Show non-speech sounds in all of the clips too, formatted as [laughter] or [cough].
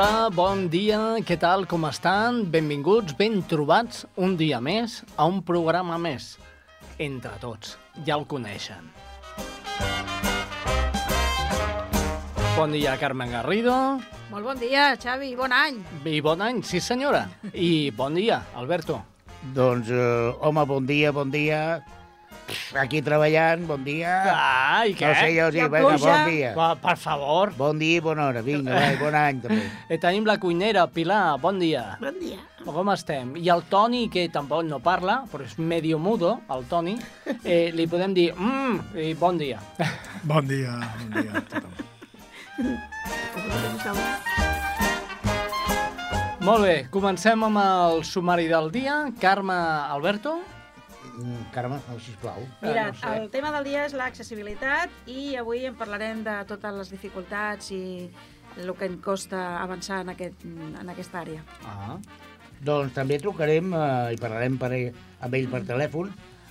Hola, bon dia, què tal, com estan? Benvinguts, ben trobats un dia més a un programa més. Entre tots, ja el coneixen. Bon dia, Carmen Garrido. Molt bon dia, Xavi, bon any. I bon any, sí senyora. I bon dia, Alberto. Doncs, eh, home, bon dia, bon dia. Aquí treballant, bon dia. Ah, i què? No sé jo, sí, vinga, bon dia. Va, per favor. Bon dia i bona hora, vinga, va, bon any també. [laughs] Eh, tenim la cuinera, Pilar, bon dia. Bon dia. Com estem? I el Toni, que tampoc no parla, però és medio mudo, el Toni, eh, li podem dir, mmm, i bon dia. [laughs] Bon dia, bon dia a tothom. Molt bé, comencem amb el sumari del dia. Carme Alberto. Mm, Carme, oh, sisplau. Mira, Eh, no sé. el tema del dia és l'accessibilitat i avui en parlarem de totes les dificultats i el que em costa avançar en, aquest, en aquesta àrea. Ah, Doncs també trucarem eh, i parlarem per amb ell per telèfon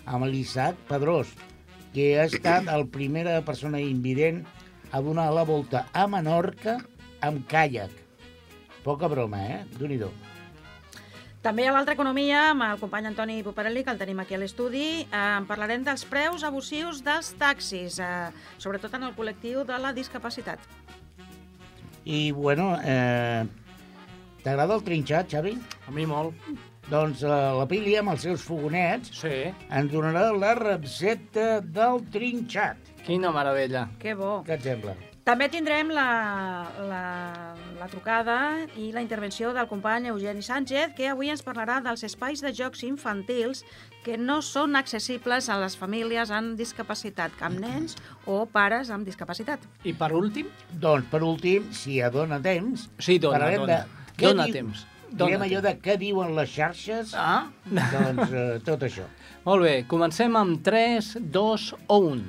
amb l'Isaac Pedrós, que ha estat el primera persona invident a donar la volta a Menorca amb caiac. Poca broma, eh? déu nhi També a l'altra economia, amb el company Antoni Poparelli, que el tenim aquí a l'estudi, eh, en parlarem dels preus abusius dels taxis, eh, sobretot en el col·lectiu de la discapacitat. I, bueno, eh, t'agrada el trinxat, Xavi? a mi molt. Doncs eh, la Pili, amb els seus fogonets, Sí, ens donarà la recepta del trinxat. quina meravella. Que bo. Què et sembla? També tindrem la, la, la trucada i la intervenció del company Eugeni Sánchez, que avui ens parlarà dels espais de jocs infantils que no són accessibles a les famílies amb discapacitat, amb nens o pares amb discapacitat. I per últim? Doncs, per últim, si ja dona temps... Sí, dona, dona. de què Dona diu- temps. Direm allò de què diuen les xarxes, Ah, doncs eh, tot això. [laughs] molt bé, comencem amb 3, 2 o 1.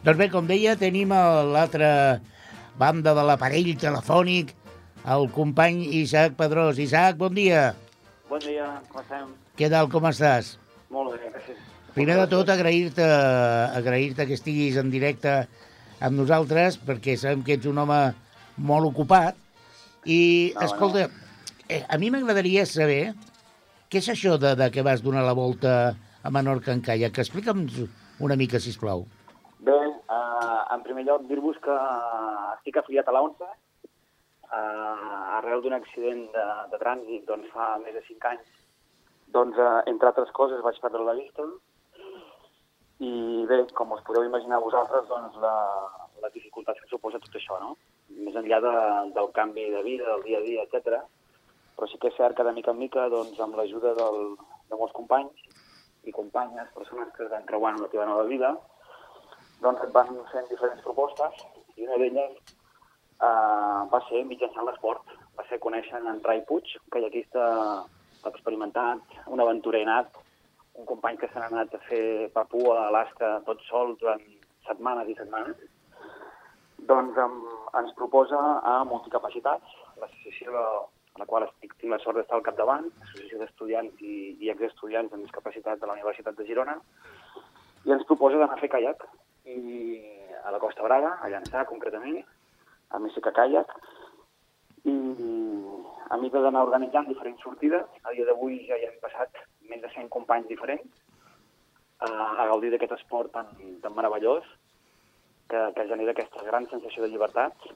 Doncs bé, com deia, tenim l'altra banda de l'aparell telefònic el company Isaac Pedrós. Isaac, bon dia. Bon dia, com estem? Què tal, com estàs? Molt bé, gràcies. Primer de tot, agrair-te agrair que estiguis en directe amb nosaltres, perquè sabem que ets un home molt ocupat. I, No, escolta, eh, a mi m'agradaria saber què és això de, de que vas donar la volta a Menorca en caiac. Explica'ns una mica, si plau. Bé, uh, en primer lloc dir-vos que estic afiliat a l'ONCE uh, arrel d'un accident de, de trànsit doncs, fa més de 5 anys. Doncs, uh, entre altres coses, vaig perdre la vista i bé, com us podeu imaginar vosaltres, doncs la, les dificultats que suposa tot això, no? Més enllà de, del canvi de vida, del dia a dia, etc. Però sí que és cert que de mica en mica, doncs, amb l'ajuda de molts companys i companyes, persones que es van creuant la teva nova vida, doncs et van fent diferents propostes i una d'elles eh, va ser mitjançant l'esport. Va ser conèixer en Rai Puig, caiaquista experimentat, un aventurer nat, un company que s'ha anat a fer Papua, a Alaska, tot sol durant setmanes i setmanes. Doncs em, ens proposa a Multicapacitats, l'associació a la qual estic, tinc la sort d'estar al capdavant, associació d'estudiants i, i exestudiants amb discapacitat de la Universitat de Girona, i ens proposa d'anar a fer caiac i a la Costa Brava, a Llançà concretament, a Messica Caiac, i a mida d'anar organitzant diferents sortides, a dia d'avui ja hi hem passat més de 100 companys diferents a, a gaudir d'aquest esport tan, tan meravellós que, que genera aquesta gran sensació de llibertat.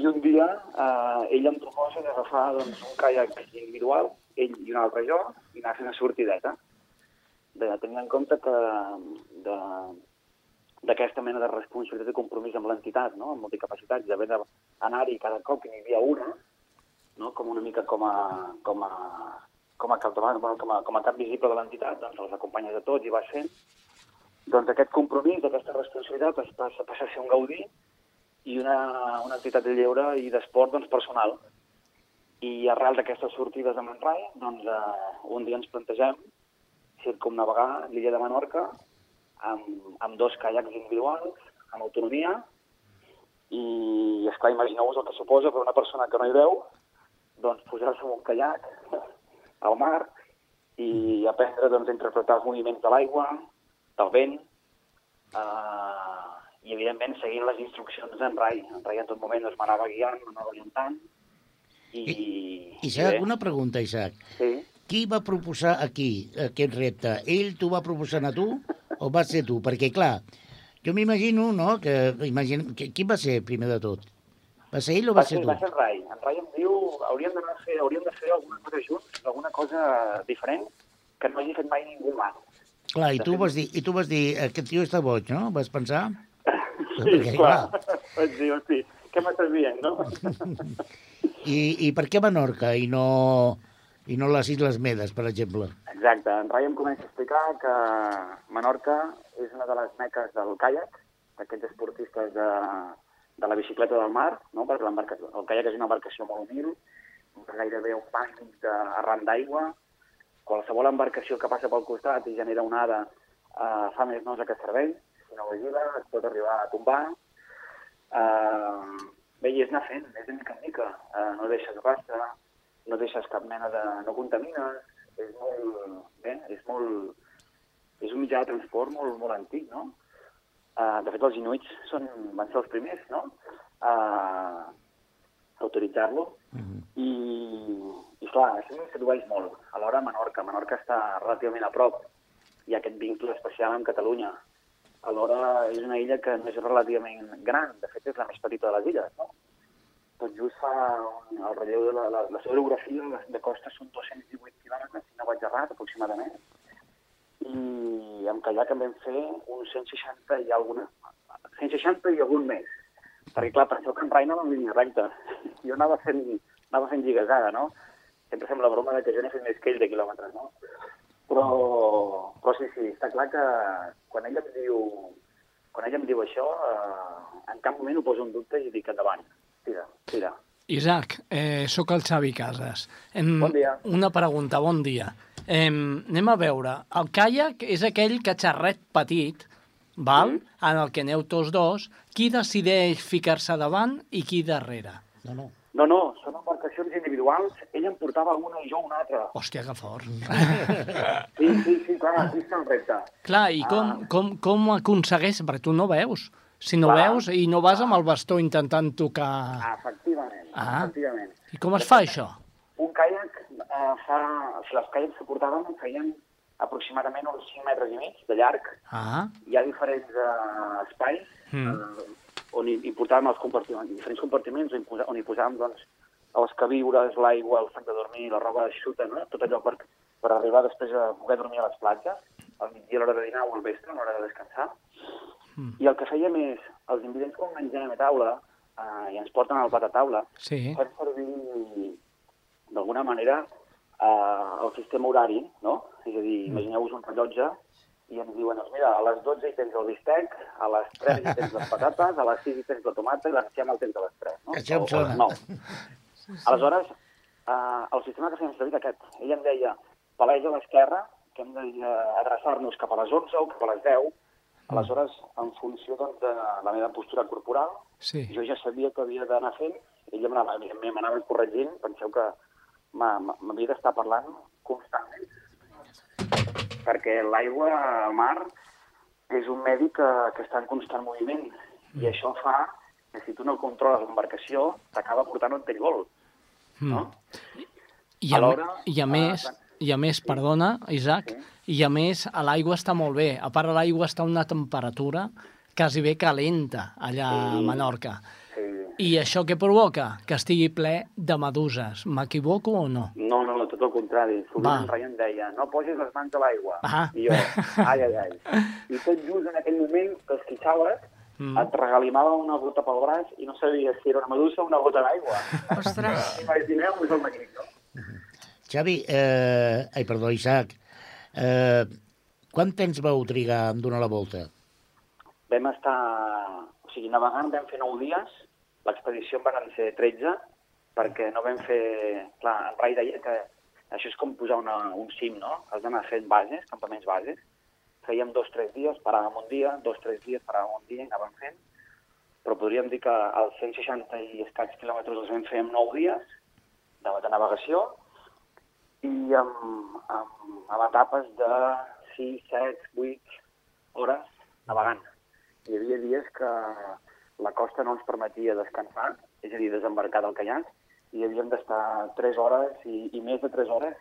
I un dia eh, ell em proposa d'agafar doncs, un caiac individual, ell i un altre jo, i anar fer una sortideta. De, tenint en compte que de, d'aquesta mena de responsabilitat i compromís amb l'entitat, no? amb multicapacitats, d'haver d'anar-hi cada cop que n'hi havia una, no? com una mica com a, com a, com a, capdavant, bueno, com a, com a cap visible de l'entitat, doncs els acompanyes a tots i vas fent, doncs aquest compromís, aquesta responsabilitat es passa, passa a ser un gaudí i una, una activitat de lleure i d'esport doncs, personal. I arrel d'aquestes sortides a Manrai, doncs, eh, un dia ens plantegem circumnavegar l'illa de Menorca amb, amb dos caiacs individuals, amb autonomia, i, esclar, imagineu-vos el que suposa per una persona que no hi veu, doncs posar-se en un caiac [laughs] al mar i aprendre doncs, a interpretar els moviments de l'aigua, del vent, eh, i evidentment seguint les instruccions d'en Rai. En Rai en tot moment doncs, m'anava guiant, m'anava orientant, i... Isaac, bé, una pregunta, Isaac. Sí. Qui va proposar aquí aquest repte? Ell t'ho va proposar a tu o va ser tu? Perquè, clar, jo m'imagino, no?, que, imagino, que qui va ser primer de tot? Va ser ell o va, Va ser ser, tu? va ser en Rai. En Rai em diu hauríem a fer, hauríem de fer alguna cosa junts, alguna cosa diferent que no hagi fet mai ningú más. Clar, i tu vas dir, i tu vas dir, aquest tio està boig, no? Vas pensar? [laughs] Sí, Perquè, clar. Vaig dir, hosti, què m'estàs dient, no? [laughs] I, I per què Menorca i no, i no les Isles Medes, per exemple? Exacte. En Rai em comença a explicar que Menorca és una de les meques del caiac, d'aquests esportistes de, de la bicicleta del mar, no? perquè el caiac és una embarcació molt humil, gairebé un banc de, arran d'aigua, qualsevol embarcació que passa pel costat i genera onada eh, fa més nosa que cervell, si no vigila es pot arribar a tombar. Eh, bé, i és anar fent, és de mica en mica. Eh, no deixes rastre, no deixes cap mena de... no contamines, és molt... bé, és molt... és un mitjà de transport molt, molt antic, no? Uh, de fet, els inuits són, van ser els primers, no? Uh, a autoritzar-lo. I, I, clar, això em sedueix molt. Alhora, Menorca. Menorca està relativament a prop. Ha aquest vincle especial amb Catalunya. Alhora, és una illa que no és relativament gran. De fet, és la més petita de les illes, no? Tot just fa el relleu de la, la, la seva orografia de, de costa són 218 quilòmetres, si no vaig errat, aproximadament. I amb caiac en vam fer uns 160 i alguna... 160 i algun més. Perquè, clar, penseu que en Rai anava en línia recta. [laughs] Jo anava fent, anava fent lligasada, no? Sempre fem la broma de que jo n'he fet més que ell de quilòmetres, no? Però, però sí, sí, està clar que quan ell em diu, quan ell em diu això, eh, en cap moment ho poso en dubte i dic endavant. Tira, tira. Isaac, eh, sóc el Xavi Casas. Em, Bon dia. Una pregunta, bon dia. Em, anem a veure. El caiac és aquell catxarret petit, val? Mm. en el que aneu tots dos. Qui decideix ficar-se davant i qui darrere? No, no. No, no, són embarcacions individuals. Ell em portava una i jo una altra. Hòstia, que fort. Sí, sí, sí, clar, aquí està el repte. Clar, i com, Ah. com, com aconsegueix? Perquè tu no veus. Si no Clar. veus i no vas amb el bastó intentant tocar... Efectivament, Ah. efectivament. I com es fa això? Un caiac eh, fa... Sigui, els caiacs que portàvem feien aproximadament uns 5 metres i mig de llarg. Ah, Hi ha diferents eh, espais Mm. eh, on hi, hi portàvem els compartiments, diferents compartiments on hi, on hi posàvem doncs, els queviures, l'aigua, el sac de dormir, la roba eixuta, no? tot allò per, per arribar després a poder dormir a les platges, al migdia a l'hora de dinar o al vespre, a l'hora de descansar. Mm. I el que fèiem és, els invidents quan mengem a taula eh, i ens porten al plat a taula, sí. fem servir d'alguna manera eh, el sistema horari, no? És a dir, imagineu-vos un rellotge i ens diuen, doncs mira, a les 12 hi tens el bistec, a les 3 hi tens les patates, a les 6 hi tens la tomata i l'enciam el tens a les 3, no? Això em O- o sona. a les 9. Aleshores, eh, el sistema que fèiem servir aquest. Ell em deia, paleix a l'esquerra, que hem d'adreçar-nos cap a les 11 o cap a les 10. Aleshores, en funció doncs, de la meva postura corporal, Sí. jo ja sabia que havia d'anar fent, ell m'anava, m'anava corregint, penseu que m'ha- m'ha- m'havia d'estar parlant constantment. Perquè l'aigua al mar és un medi que, que està en constant moviment i això fa que si tu no controles l'embarcació t'acaba portant on ell vol. No? I a, Alhora, I a ah, més, i a més, perdona, Isaac, i a més, a l'aigua està molt bé. A part, l'aigua està a una temperatura quasi bé calenta allà a Sí. Menorca. Sí. I això què provoca? Que estigui ple de meduses. M'equivoco o no? No, no, no, tot el contrari. Sovint Va. en deia, no posis les mans a l'aigua. Ah. I jo, [laughs] ai, ai, ai. I tot just en aquell moment que esquitxaves, Mm. mm. et regalimava una gota pel braç i no sabies si era una medusa o una gota d'aigua. Ostres. [laughs] Imagineu-vos el magnífic, no? Xavi, eh, ai, perdó, Isaac, eh, quant temps vau trigar en donar la volta? Vam estar... O sigui, navegant vam fer 9 dies, l'expedició en van ser 13, perquè no vam fer... Clar, en Rai deia que això és com posar una, un cim, no? Has d'anar fent bases, campaments bases. Fèiem dos, tres dies, paràvem un dia, dos, tres dies, paràvem un dia i anàvem fent. Però podríem dir que els 160 i escaig quilòmetres els vam fer en 9 dies de, de navegació i amb, amb, amb etapes de 6, 7, 8, hores navegant. Hi havia dies que la costa no ens permetia descansar, és a dir, desembarcar del caiac, i havíem d'estar 3 hores i, i més de 3 hores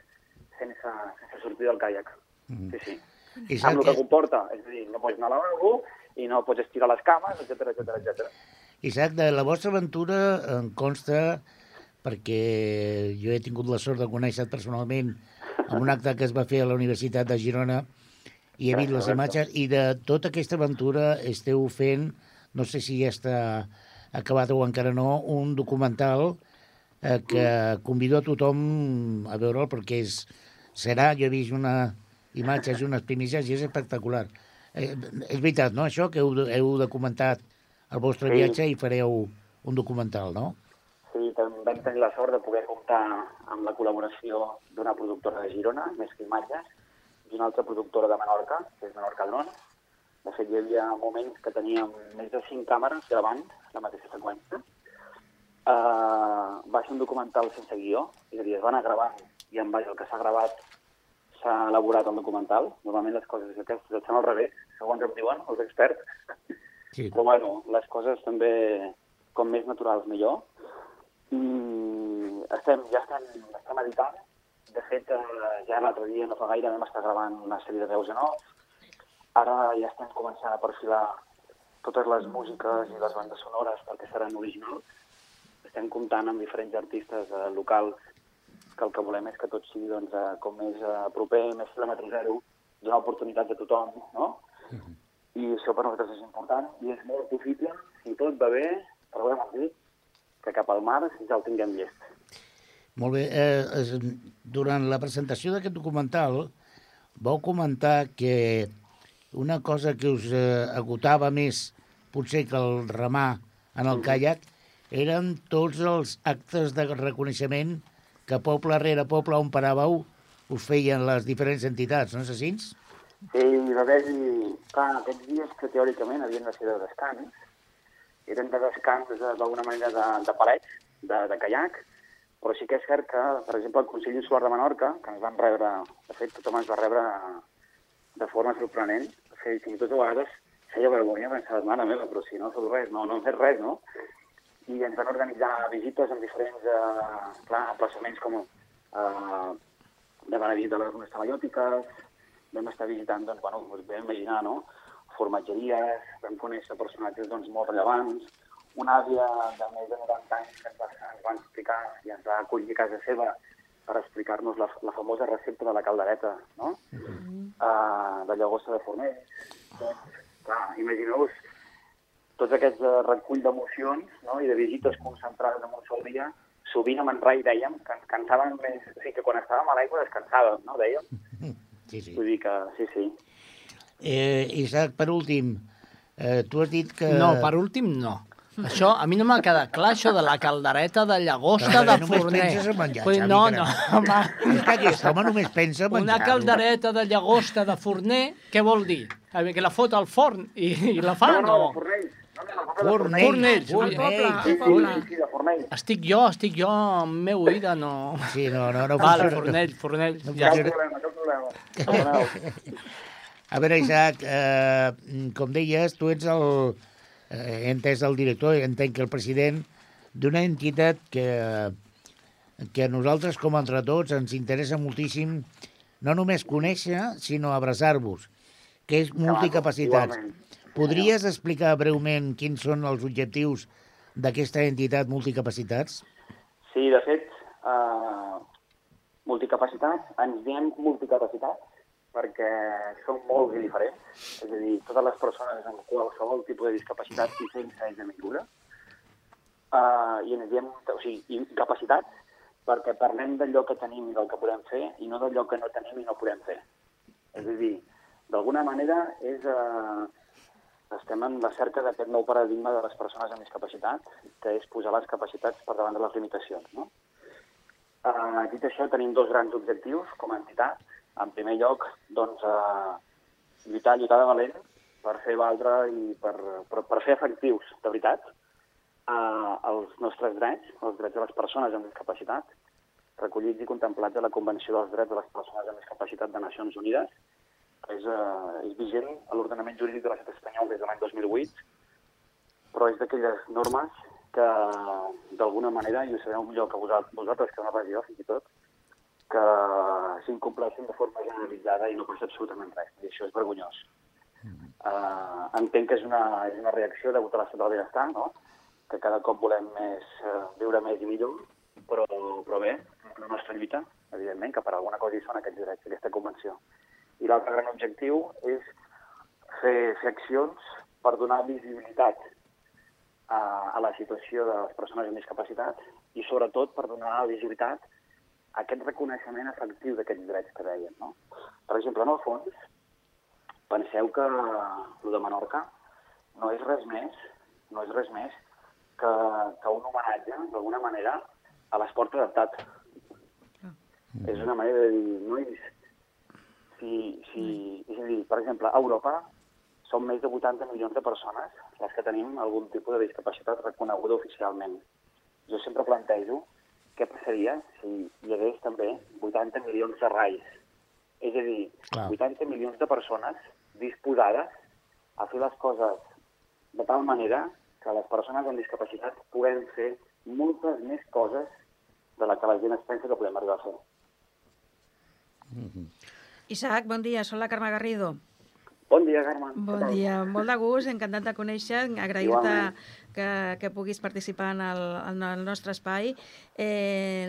sense, sense sortir del caiac. Mm. Sí, sí. I Amb el que comporta, és a dir, no pots anar a lavabo i no pots estirar les cames, etc etc etc. Isaac, de la vostra aventura em consta, perquè jo he tingut la sort de conèixer personalment en un acte que es va fer a la Universitat de Girona i he vist les imatges, i de tota aquesta aventura esteu fent, no sé si ja està acabat o encara no, un documental eh, que convido a tothom a veure'l perquè és, serà, jo he vist una imatges i unes primícies i és espectacular. Eh, és veritat, no?, això, que heu, heu documentat el vostre Sí. viatge i fareu un documental, no? Sí, també vam tenir la sort de poder comptar amb la col·laboració d'una productora de Girona, Més que Imatges, i una altra productora de Menorca, que és Menorca Drone. De fet, hi havia moments que teníem més de cinc càmeres gravant la mateixa seqüència. Uh, va ser un documental sense guió, és a dir, es va anar gravant i en base al que s'ha gravat s'ha elaborat el documental. Normalment les coses aquestes estan al revés, segons em diuen els experts. Sí. Però bueno, les coses també, com més naturals, millor. I estem, ja estem, estem editant. De fet, eh, ja l'altre dia, no fa gaire, vam estar gravant una sèrie de veus en off. Ara ja estem començant a perfilar totes les músiques i les bandes sonores perquè seran originals. Estem comptant amb diferents artistes eh, locals que el que volem és que tot sigui doncs, eh, com més eh, proper, més quilòmetre zero, donar oportunitats a tothom, no? I això per nosaltres és important i és molt possible, si tot va bé, però hem dit que cap al mar ja el tinguem llest. Molt bé. Eh, durant la presentació d'aquest documental vau comentar que una cosa que us eh, agotava més potser que el remar en el caiac eren tots els actes de reconeixement que poble rere poble on paràveu us feien les diferents entitats, no és així? Sí, hi va haver-hi, clar, aquests dies que teòricament havien de ser de descans, eren de descans de- d'alguna manera de, de palets, de, de caiac, però sí que és cert que, per exemple, el Consell Insular de Menorca, que ens van rebre, de fet, tothom ens va rebre de forma sorprenent, o sigui, fins i tot a vegades feia vergonya, pensava, mare meva, però si no feu res, no, no hem fet res, no? I ens van organitzar visites en diferents, eh, clar, emplaçaments com eh, de Benedit de les runes talaiòtiques, vam estar visitant, doncs, bueno, us vam imaginar, no?, formatgeries, vam conèixer personatges, doncs, molt rellevants, una àvia de més de 90 anys que ens va, ens va explicar i ens va acollir a casa seva per explicar-nos la, la famosa recepta de la caldereta, no?, uh, de llagosta de fornell. Doncs, clar, imagineu-vos tots aquests uh, recull d'emocions no? i de visites concentrades en un sol dia, sovint amb en Rai dèiem que ens cansàvem més, o sigui, que quan estàvem a l'aigua descansàvem, no? Dèiem. Sí, sí. Vull dir que sí, sí. Eh, Isaac, per últim, eh, tu has dit que... No, per últim no. Això, a mi no m'ha quedat clar, això de la caldereta de llagosta de només forner. penses en menjar, Xavi, no, no, home. És que aquest home només pensa en Una menjar. caldereta de llagosta de forner, què vol dir? A veure, que la fot al forn i, i la fa, no, no? no, Fornells. No, no, no, Fornells. Fornells. Fornells. Estic jo, estic jo, amb meu oïda, no... Sí, no, no, no. Vale, funciona. fornell, fornell. Ja, problema, cap problema. [laughs] A veure, Isaac, eh, com deies, tu ets el... Eh, entès el director, entenc que el president d'una entitat que, que a nosaltres, com entre tots, ens interessa moltíssim no només conèixer, sinó abraçar-vos, que és multicapacitats. Podries explicar breument quins són els objectius d'aquesta entitat multicapacitats? Sí, de fet, eh, multicapacitats, ens diem multicapacitats perquè són molts i diferents, és a dir, totes les persones amb qualsevol tipus de discapacitat i sense ells de millora, uh, i ens diem, o sigui, i capacitats perquè parlem d'allò que tenim i del que podem fer i no d'allò que no tenim i no podem fer. És a dir, d'alguna manera és, uh, estem en la cerca d'aquest nou paradigma de les persones amb discapacitat, que és posar les capacitats per davant de les limitacions. No? Uh, dit això, tenim dos grans objectius com a entitat. En primer lloc, doncs, uh, lluitar, lluitar de valent per fer valdre i per, per, per fer efectius, de veritat, uh, els nostres drets, els drets de les persones amb discapacitat, recollits i contemplats a la Convenció dels Drets de les Persones amb Discapacitat de Nacions Unides, és, uh, és vigent a l'ordenament jurídic de l'estat espanyol des de l'any 2008, però és d'aquelles normes que, d'alguna manera, i ho sabeu millor que vosaltres, que pas jo, fins i tot, que s'incompleixen de forma generalitzada i no passa absolutament res. I això és vergonyós. Uh, entenc que és una, és una reacció degut a l'estat del benestar, no? que cada cop volem més, uh, viure més i millor, però, però bé, la nostra lluita, evidentment, que per alguna cosa hi són aquests drets, aquesta convenció. I l'altre gran objectiu és fer, fer accions per donar visibilitat a, a la situació de les persones amb discapacitat i sobretot per donar visibilitat aquest reconeixement efectiu d'aquests drets que deien. No? Per exemple, en el fons, penseu que el de Menorca no és res més, no és res més que, que un homenatge, d'alguna manera, a l'esport adaptat. És una manera de dir, nois, si, si, és a dir, per exemple, a Europa són més de 80 milions de persones les que tenim algun tipus de discapacitat reconeguda oficialment. Jo sempre plantejo què passaria si hi hagués també 80 milions de rais. És a dir, Clar. 80 milions de persones disposades a fer les coses de tal manera que les persones amb discapacitat puguem fer moltes més coses de la que la gent es pensa que podem arribar a fer. Isaac, bon dia, soc la Carme Garrido. Bon dia, Carme. Bon dia, molt de gust, encantat de conèixer, agrair-te Igualment. Que, que puguis participar en el, en el nostre espai. Eh,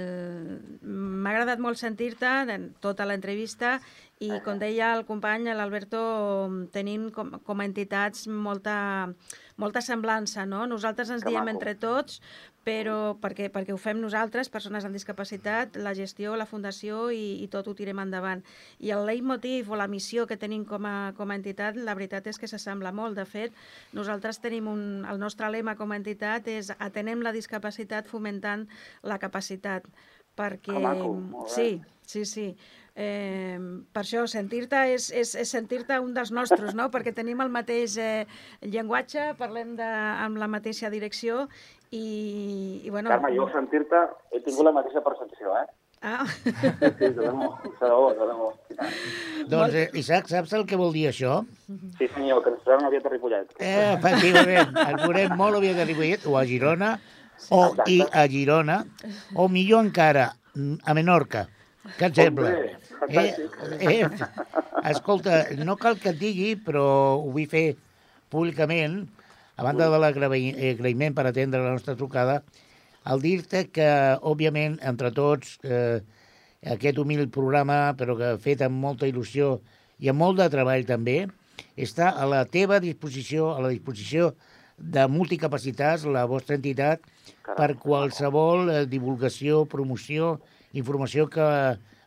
M'ha agradat molt sentir-te en tota l'entrevista i, com deia el company, l'Alberto, tenim com, com a entitats molta, molta semblança, no? Nosaltres ens diem entre tots, però perquè, perquè ho fem nosaltres, persones amb discapacitat, la gestió, la fundació i, i tot ho tirem endavant. I el leitmotiv o la missió que tenim com a, com a entitat, la veritat és que s'assembla molt. De fet, nosaltres tenim un, el nostre lema com a entitat és atenem la discapacitat fomentant la capacitat. Perquè... Maco, sí, sí, sí. Eh, per això, sentir-te és, és, és sentir-te un dels nostres, no? perquè tenim el mateix eh, llenguatge, parlem de, amb la mateixa direcció i, i bueno... Carme, jo sentir-te he tingut la mateixa percepció, eh? Ah, Sí, de debò, de debò, de debò. Doncs, eh, Isaac, saps el que vol dir això? Sí, senyor, que ens trobem aviat a Ripollet. Eh, efectivament, ens veurem molt aviat a Ripollet o a Girona, o i a Girona, o millor encara, a Menorca. Què et sembla? Eh, eh, escolta, no cal que et digui, però ho vull fer públicament, a banda de l'agraïment per atendre la nostra trucada, al dir-te que, òbviament, entre tots, eh, aquest humil programa, però que fet amb molta il·lusió i amb molt de treball també, està a la teva disposició, a la disposició de multicapacitats, la vostra entitat, per qualsevol eh, divulgació, promoció, informació que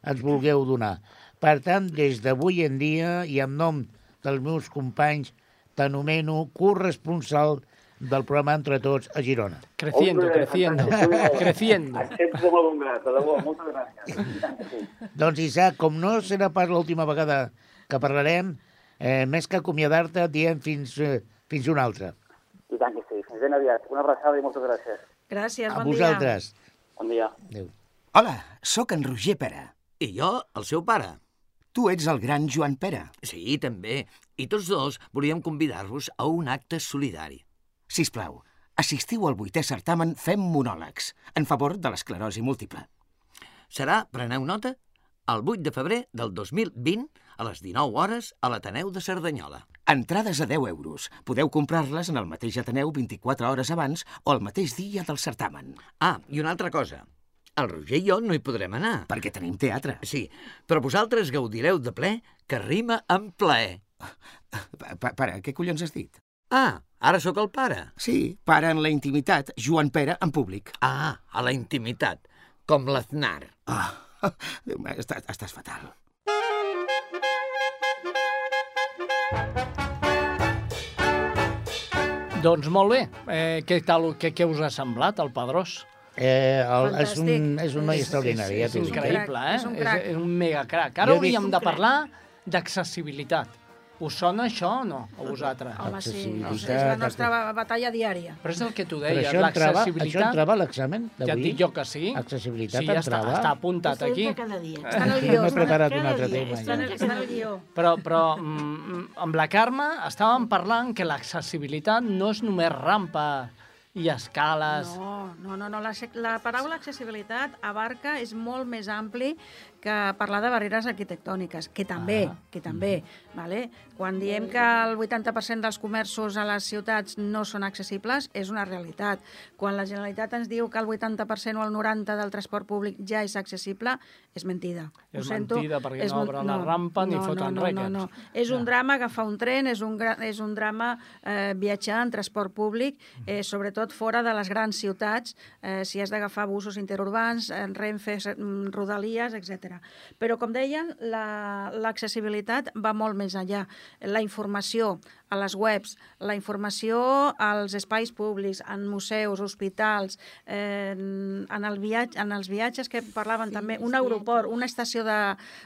ens vulgueu donar. Per tant, des d'avui en dia i en nom dels meus companys, t'anomeno corresponsal del programa Entre Tots a Girona. Creciendo, Hombre, creciendo, [laughs] [laughs] creciendo. De molt bon grat, de debò, moltes gràcies. Doncs, Isaac, com no serà pas l'última vegada que parlarem, eh, més que acomiadar-te, diem fins, eh, fins una altra. I tant que sí. Fins ben aviat. Una abraçada i moltes gràcies. gràcies, A bon vosaltres. Bon dia. Adéu. Hola, sóc en Roger Pera. I jo, el seu pare. Tu ets el gran Joan Pera. Sí, també. I tots dos volíem convidar-vos a un acte solidari. Si plau, assistiu al vuitè certamen Fem monòlegs, en favor de l'esclerosi múltiple. Serà, preneu nota, el 8 de febrer del 2020 a les 19 hores a l'Ateneu de Cerdanyola. Entrades a 10 euros. Podeu comprar-les en el mateix Ateneu 24 hores abans o el mateix dia del certamen, Ah, i una altra cosa. El Roger i jo no hi podrem anar. perquè tenim teatre. Sí, però vosaltres gaudireu de ple que rima amb plaer. Pa- pa- Pare, què collons has dit? Ah, ara sóc el pare. Sí, pare en la intimitat, Joan Pera en públic. Ah, a la intimitat, com l'Aznar. Ah, [laughs] Déu meu, estàs, estàs fatal. Doncs molt bé. Eh, què, tal, què, què us ha semblat, el Pedrós? Eh, el, és, un, és un noi extraordinari, ja és t'ho dic. increïble, eh? És un crac. És, és un mega crac. Ara hauríem de parlar d'accessibilitat. Us sona això o no, a vosaltres? Home, sí, és la nostra ba- batalla diària. Però és el que tu deies, entrava, això l'accessibilitat... entrava a l'examen Ja et d'avui? dic jo que sí. Accessibilitat sí, ja està, entrava? està apuntat aquí. cada dia. Està en el guió. m'he preparat un altre tema. Està en Ja. el, està en el guió. Però, però mm, amb la Carme estàvem parlant que l'accessibilitat no és només rampa i escales. No, no, no, no. La, la paraula accessibilitat abarca, és molt més ampli que parlar de barreres arquitectòniques, que també, Ah. que també, vale? Quan diem que el 80% dels comerços a les ciutats no són accessibles, és una realitat. Quan la Generalitat ens diu que el 80% o el 90% del transport públic ja és accessible, és mentida. Ho És sento, mentida, perquè és no obren la rampa ni no, foten no, no, rècords. No, no. És un drama agafar un tren, és un, és un drama eh, viatjar en transport públic, eh, sobretot fora de les grans ciutats, eh, si has d'agafar busos interurbans, eh, Renfe, mm, Rodalies, etc. Però, com deien, la- l'accessibilitat va molt més enllà. La informació a les webs, la informació als espais públics, en museus, hospitals, eh, en, el viatge, en els viatges que parlaven sí, també, un aeroport, una estació de,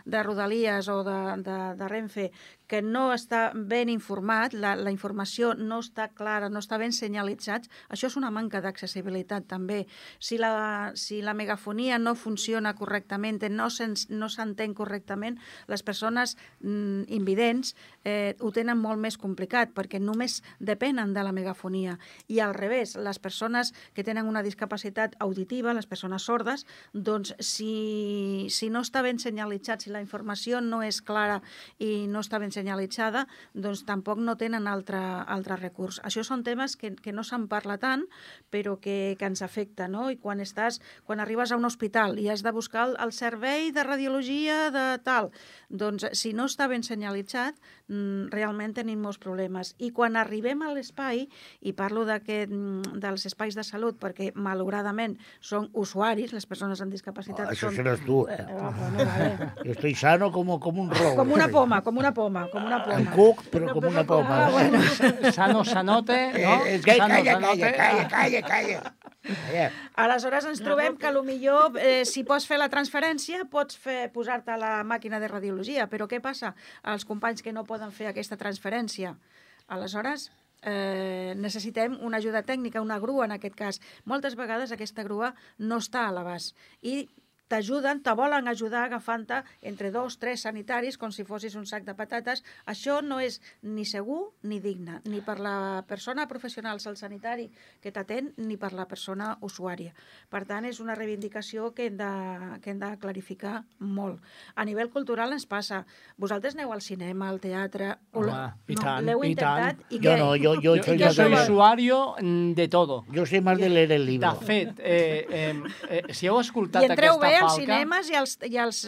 de Rodalies o de, de, de Renfe, que no està ben informat, la, la informació no està clara, no està ben senyalitzat, això és una manca d'accessibilitat també. Si la, si la megafonia no funciona correctament, no s'en- no s'entén correctament, les persones mm, invidents eh, ho tenen molt més complicat perquè només depenen de la megafonia. I al revés, les persones que tenen una discapacitat auditiva, les persones sordes, doncs si, si no està ben senyalitzat, si la informació no és clara i no està ben senyalitzada, doncs tampoc no tenen altre, altre recurs. Això són temes que, que no se'n parla tant, però que, que ens afecta, no? I quan estàs, quan arribes a un hospital i has de buscar el, el servei de radiologia de tal, doncs si no està ben senyalitzat, mm, realment tenim molts problemes. I quan arribem a l'espai, i parlo d'aquest, mm, dels espais de salut, perquè malauradament són usuaris, les persones amb discapacitat Oh, això són... seràs tu, eh? Ah, bueno, vale. Jo estoy sano como, como un robo. Com una poma, com una poma, com una En poma. cuc, però com una poma. Ah, bueno. [laughs] Sano sanote, no? Eh, és que Sano calla, sanote. calla, calla, calla, [laughs] calla. Aleshores ens trobem que a lo millor, eh, si pots fer la transferència, pots fer posar-te a la màquina de radiologia, però què passa als companys que no poden fer aquesta transferència? Aleshores, eh, necessitem una ajuda tècnica, una grua en aquest cas. Moltes vegades aquesta grua no està a l'abast i t'ajuden, te volen ajudar agafant-te entre dos, tres sanitaris com si fossis un sac de patates. Això no és ni segur ni digne, ni per la persona professional, el sanitari que t'atén, ni per la persona usuària. Per tant, és una reivindicació que hem de, que hem de clarificar molt. A nivell cultural ens passa. Vosaltres aneu al cinema, al teatre... o Home, la- i no, tant, L'heu i tant. I Yo què? no, yo, yo, Yo, soy yo más soy de, usuario mm, de todo. yo soy más de leer el libro. De fet, eh, eh, eh, si heu escoltat I aquesta als cinemes i als, i als,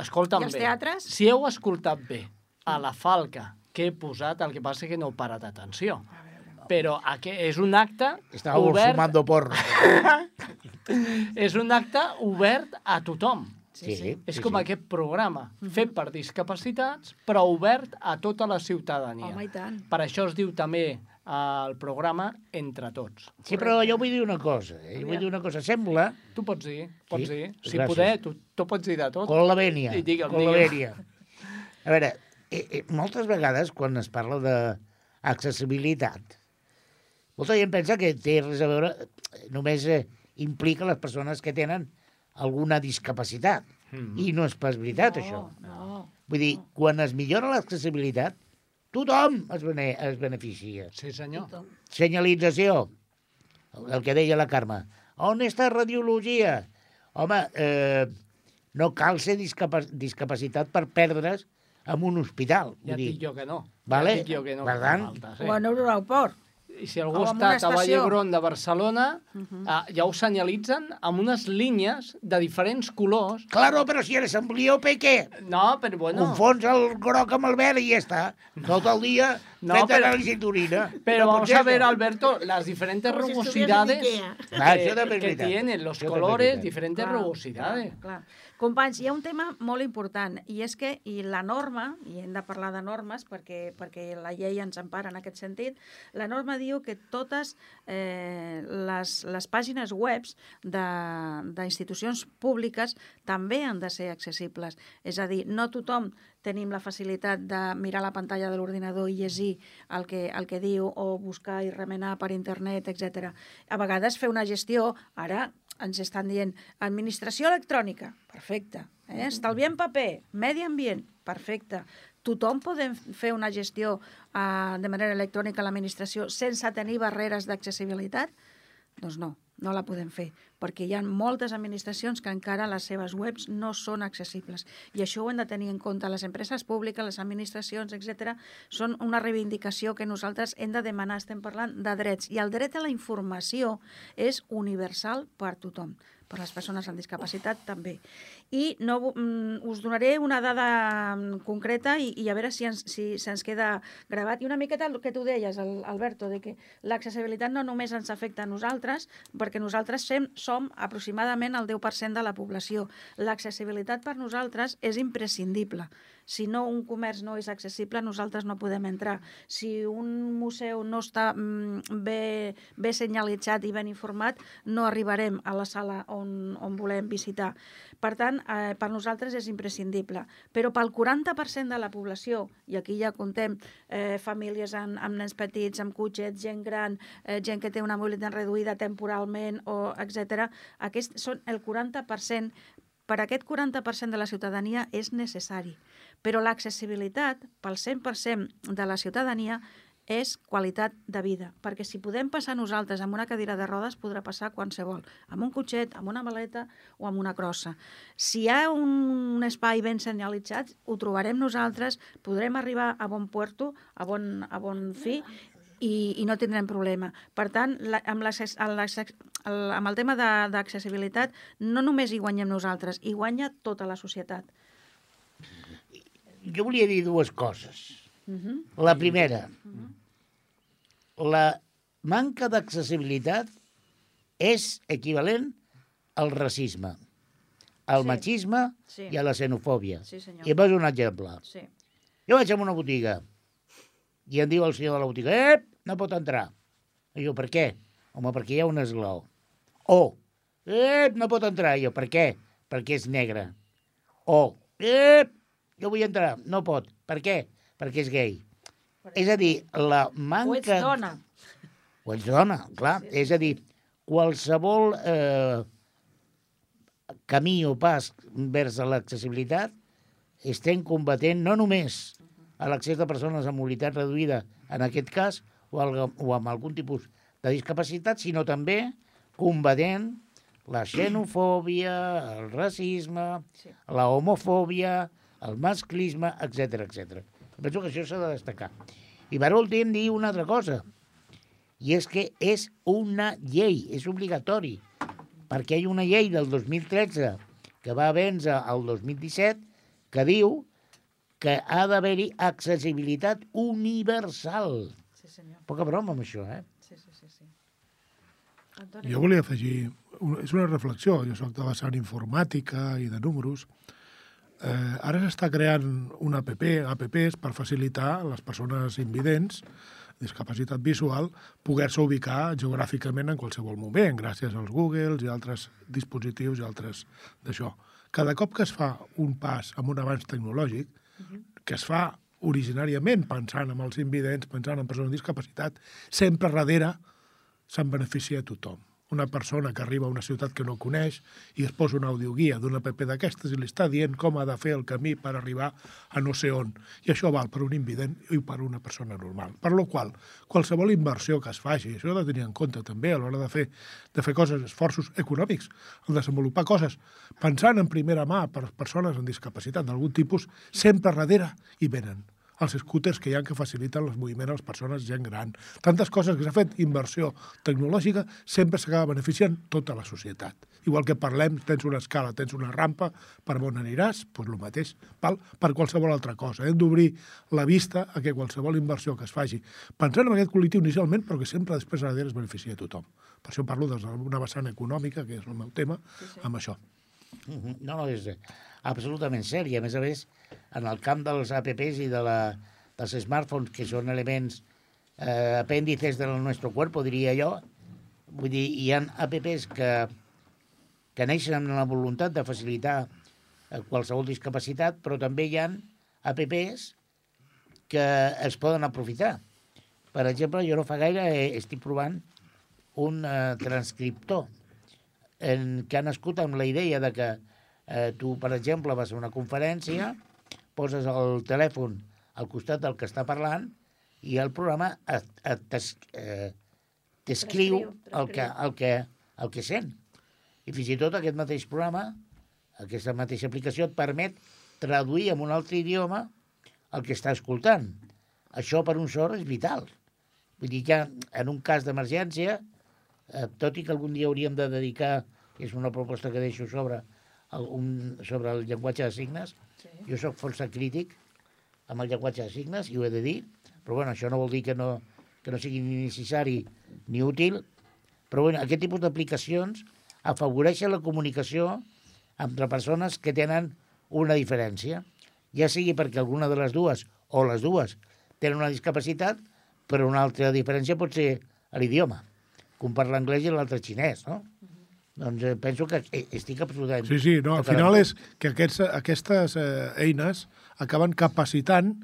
Escolta'm i als bé. teatres? Si heu escoltat bé a la falca que he posat, el que passa és que no heu parat atenció. Però és un acte Estábamos obert, fumando porro. [laughs] és un acte obert a tothom. Sí, sí. És sí, com sí. aquest programa, fet per discapacitats, però obert a tota la ciutadania. Home, i tant. Per això es diu també el programa Entre Tots. Sí, però jo vull dir una cosa. Eh? Jo vull dir una cosa. Sembla, Tu pots dir, pots Sí? dir. Si Gràcies. poder, tu, tu pots dir de tot. con la vènia. A veure, eh, eh, moltes vegades quan es parla d'accessibilitat, molta gent pensa que té res a veure, només eh, implica les persones que tenen alguna discapacitat. Mm. I no és pas veritat, no, això. No, Vull dir, quan es millora l'accessibilitat, tothom es, bene es beneficia. Sí, senyor. Senyalització, el que deia la Carme. On està radiologia? Home, eh, no cal ser discapa discapacitat per perdre's en un hospital. Ja dic jo que no. Vale? Ja dic jo que no. Per tant, falta, O en un aeroport. I si algú estat a estació. Vallhebron de Barcelona, ah, ja ho senyalitzen amb unes línies de diferents colors. Claro, però si eres ambliope, què? No, però bueno... Confons el groc amb el verd i ja està. Tot el dia No, no, fent però- anàlisi d'orina. Pero No pot vamos a ver. Alberto, las diferentes Como si rugosidades en Ah, que, que tienen los és colores, diferentes Clar, rugosidades. Clar, clar. Companys, hi ha un tema molt important, i és que i la norma, i hem de parlar de normes perquè, perquè la llei ens empara en aquest sentit, la norma diu que totes eh, les, les pàgines webs de- d'institucions públiques també han de ser accessibles. És a dir, no tothom tenim la facilitat de mirar la pantalla de l'ordinador i llegir el que, el que diu o buscar i remenar per internet, etc. A vegades fer una gestió, ara ens estan dient administració electrònica, perfecte. Eh? Estalviem paper, medi ambient, perfecte. Tothom podem fer una gestió uh, de manera electrònica a l'administració sense tenir barreres d'accessibilitat? Doncs no, no la podem fer, perquè hi ha moltes administracions que encara les seves webs no són accessibles. I això ho hem de tenir en compte. Les empreses públiques, les administracions, etc són una reivindicació que nosaltres hem de demanar. Estem parlant de drets. I el dret a la informació és universal per tothom per les persones amb discapacitat també. I no, mm, us donaré una dada mm, concreta i, i a veure si ens, si se'ns queda gravat. I una miqueta el que tu deies, Alberto, de que l'accessibilitat no només ens afecta a nosaltres, perquè nosaltres sem, som aproximadament el 10% de la població. L'accessibilitat per nosaltres és imprescindible. Si no un comerç no és accessible, nosaltres no podem entrar. Si un museu no està mm, bé, bé senyalitzat i ben informat, no arribarem a la sala on, on volem visitar. Per tant, eh, per nosaltres és imprescindible. Però pel 40% de la població, i aquí ja contem eh, famílies amb, amb nens petits, amb cotxets, gent gran, eh, gent que té una mobilitat reduïda temporalment, o etc. Aquest són el 40%. Per aquest 40% de la ciutadania és necessari. Però l'accessibilitat pel 100% de la ciutadania és qualitat de vida, perquè si podem passar nosaltres amb una cadira de rodes, podrà passar qualsevol, amb un cotxet, amb una maleta o amb una crossa. Si hi ha un espai ben senyalitzat, ho trobarem nosaltres, podrem arribar a bon puerto, a bon, a bon fi, i, i no tindrem problema. Per tant, la, amb, el, amb el tema d'accessibilitat, no només hi guanyem nosaltres, hi guanya tota la societat jo volia dir dues coses. Uh -huh. La primera, uh -huh. La manca d'accessibilitat és equivalent al racisme, al sí. machisme sí. i a la xenofòbia. Sí, senyor. I poso un exemple. Sí. Jo vaig a una botiga i em diu el senyor de la botiga, ep, no pot entrar. I jo, per què? Home, perquè hi ha un esglaó. O, ep, no pot entrar. I jo, per què? Perquè és negre. O, ep, jo vull entrar. No pot. Per què? Perquè és gay. És a dir, la manca... O ets dona. O ets dona, clar. Sí. És a dir, qualsevol eh, camí o pas vers a l'accessibilitat estem combatent no només a l'accés de persones amb mobilitat reduïda, en aquest cas, o, al, o amb algun tipus de discapacitat, sinó també combatent la xenofòbia, el racisme, sí. la homofòbia, el masclisme, etc etc. Penso que això s'ha de destacar. I per últim, dir una altra cosa, i és que és una llei, és obligatori, perquè hi ha una llei del 2013 que va vèncer el 2017 que diu que ha d'haver-hi accessibilitat universal. Sí, senyor. Poca broma amb això, eh? Sí, sí, sí. sí. Jo volia afegir, és una reflexió, jo soc de vessant informàtica i de números, Eh, ara s'està creant un app, apps per facilitar a les persones invidents, discapacitat visual, poder-se ubicar geogràficament en qualsevol moment, gràcies als Googles i altres dispositius i altres d'això. Cada cop que es fa un pas amb un avanç tecnològic, uh -huh. que es fa originàriament pensant en els invidents, pensant en persones amb discapacitat, sempre darrere se'n beneficia a tothom una persona que arriba a una ciutat que no coneix i es posa una audioguia d'una app d'aquestes i li està dient com ha de fer el camí per arribar a no sé on. I això val per un invident i per una persona normal. Per lo qual, qualsevol inversió que es faci, això ha de tenir en compte també a l'hora de fer, de fer coses, esforços econòmics, el desenvolupar coses, pensant en primera mà per persones amb discapacitat d'algun tipus, sempre darrere hi venen els scooters que hi ha que faciliten els moviments a les persones gent gran. Tantes coses que s'ha fet inversió tecnològica sempre s'acaba beneficiant tota la societat. Igual que parlem, tens una escala, tens una rampa, per on aniràs, doncs el mateix val per qualsevol altra cosa. Hem d'obrir la vista a que qualsevol inversió que es faci, pensant en aquest col·lectiu inicialment, però que sempre després a darrere es beneficia a tothom. Per això parlo d'una vessant econòmica, que és el meu tema, sí, sí. amb això. No, no, és absolutament. I a més a més, en el camp dels apps i de la, dels smartphones, que són elements eh, apèndices del nostre cuerpo, diria jo, vull dir, hi ha apps que, que neixen amb la voluntat de facilitar eh, qualsevol discapacitat, però també hi han apps que es poden aprofitar. Per exemple, jo no fa gaire eh, estic provant un eh, transcriptor en, que ha nascut amb la idea de que eh, tu, per exemple, vas a una conferència, poses el telèfon al costat del que està parlant i el programa eh, t'escriu el que, el, que, el que sent. I fins i tot aquest mateix programa, aquesta mateixa aplicació, et permet traduir en un altre idioma el que està escoltant. Això per un sord és vital. Vull dir que en un cas d'emergència, eh, tot i que algun dia hauríem de dedicar, és una proposta que deixo sobre un, sobre el llenguatge de signes, sí. jo sóc força crític amb el llenguatge de signes, i ho he de dir, però bueno, això no vol dir que no, que no sigui ni necessari ni útil, però bueno, aquest tipus d'aplicacions afavoreixen la comunicació entre persones que tenen una diferència, ja sigui perquè alguna de les dues o les dues tenen una discapacitat, però una altra diferència pot ser l'idioma, que un parla anglès i l'altre xinès, no? Doncs eh, penso que eh, estic absolutament... Sí, sí, no, al final és que aquests, aquestes eh, eines acaben capacitant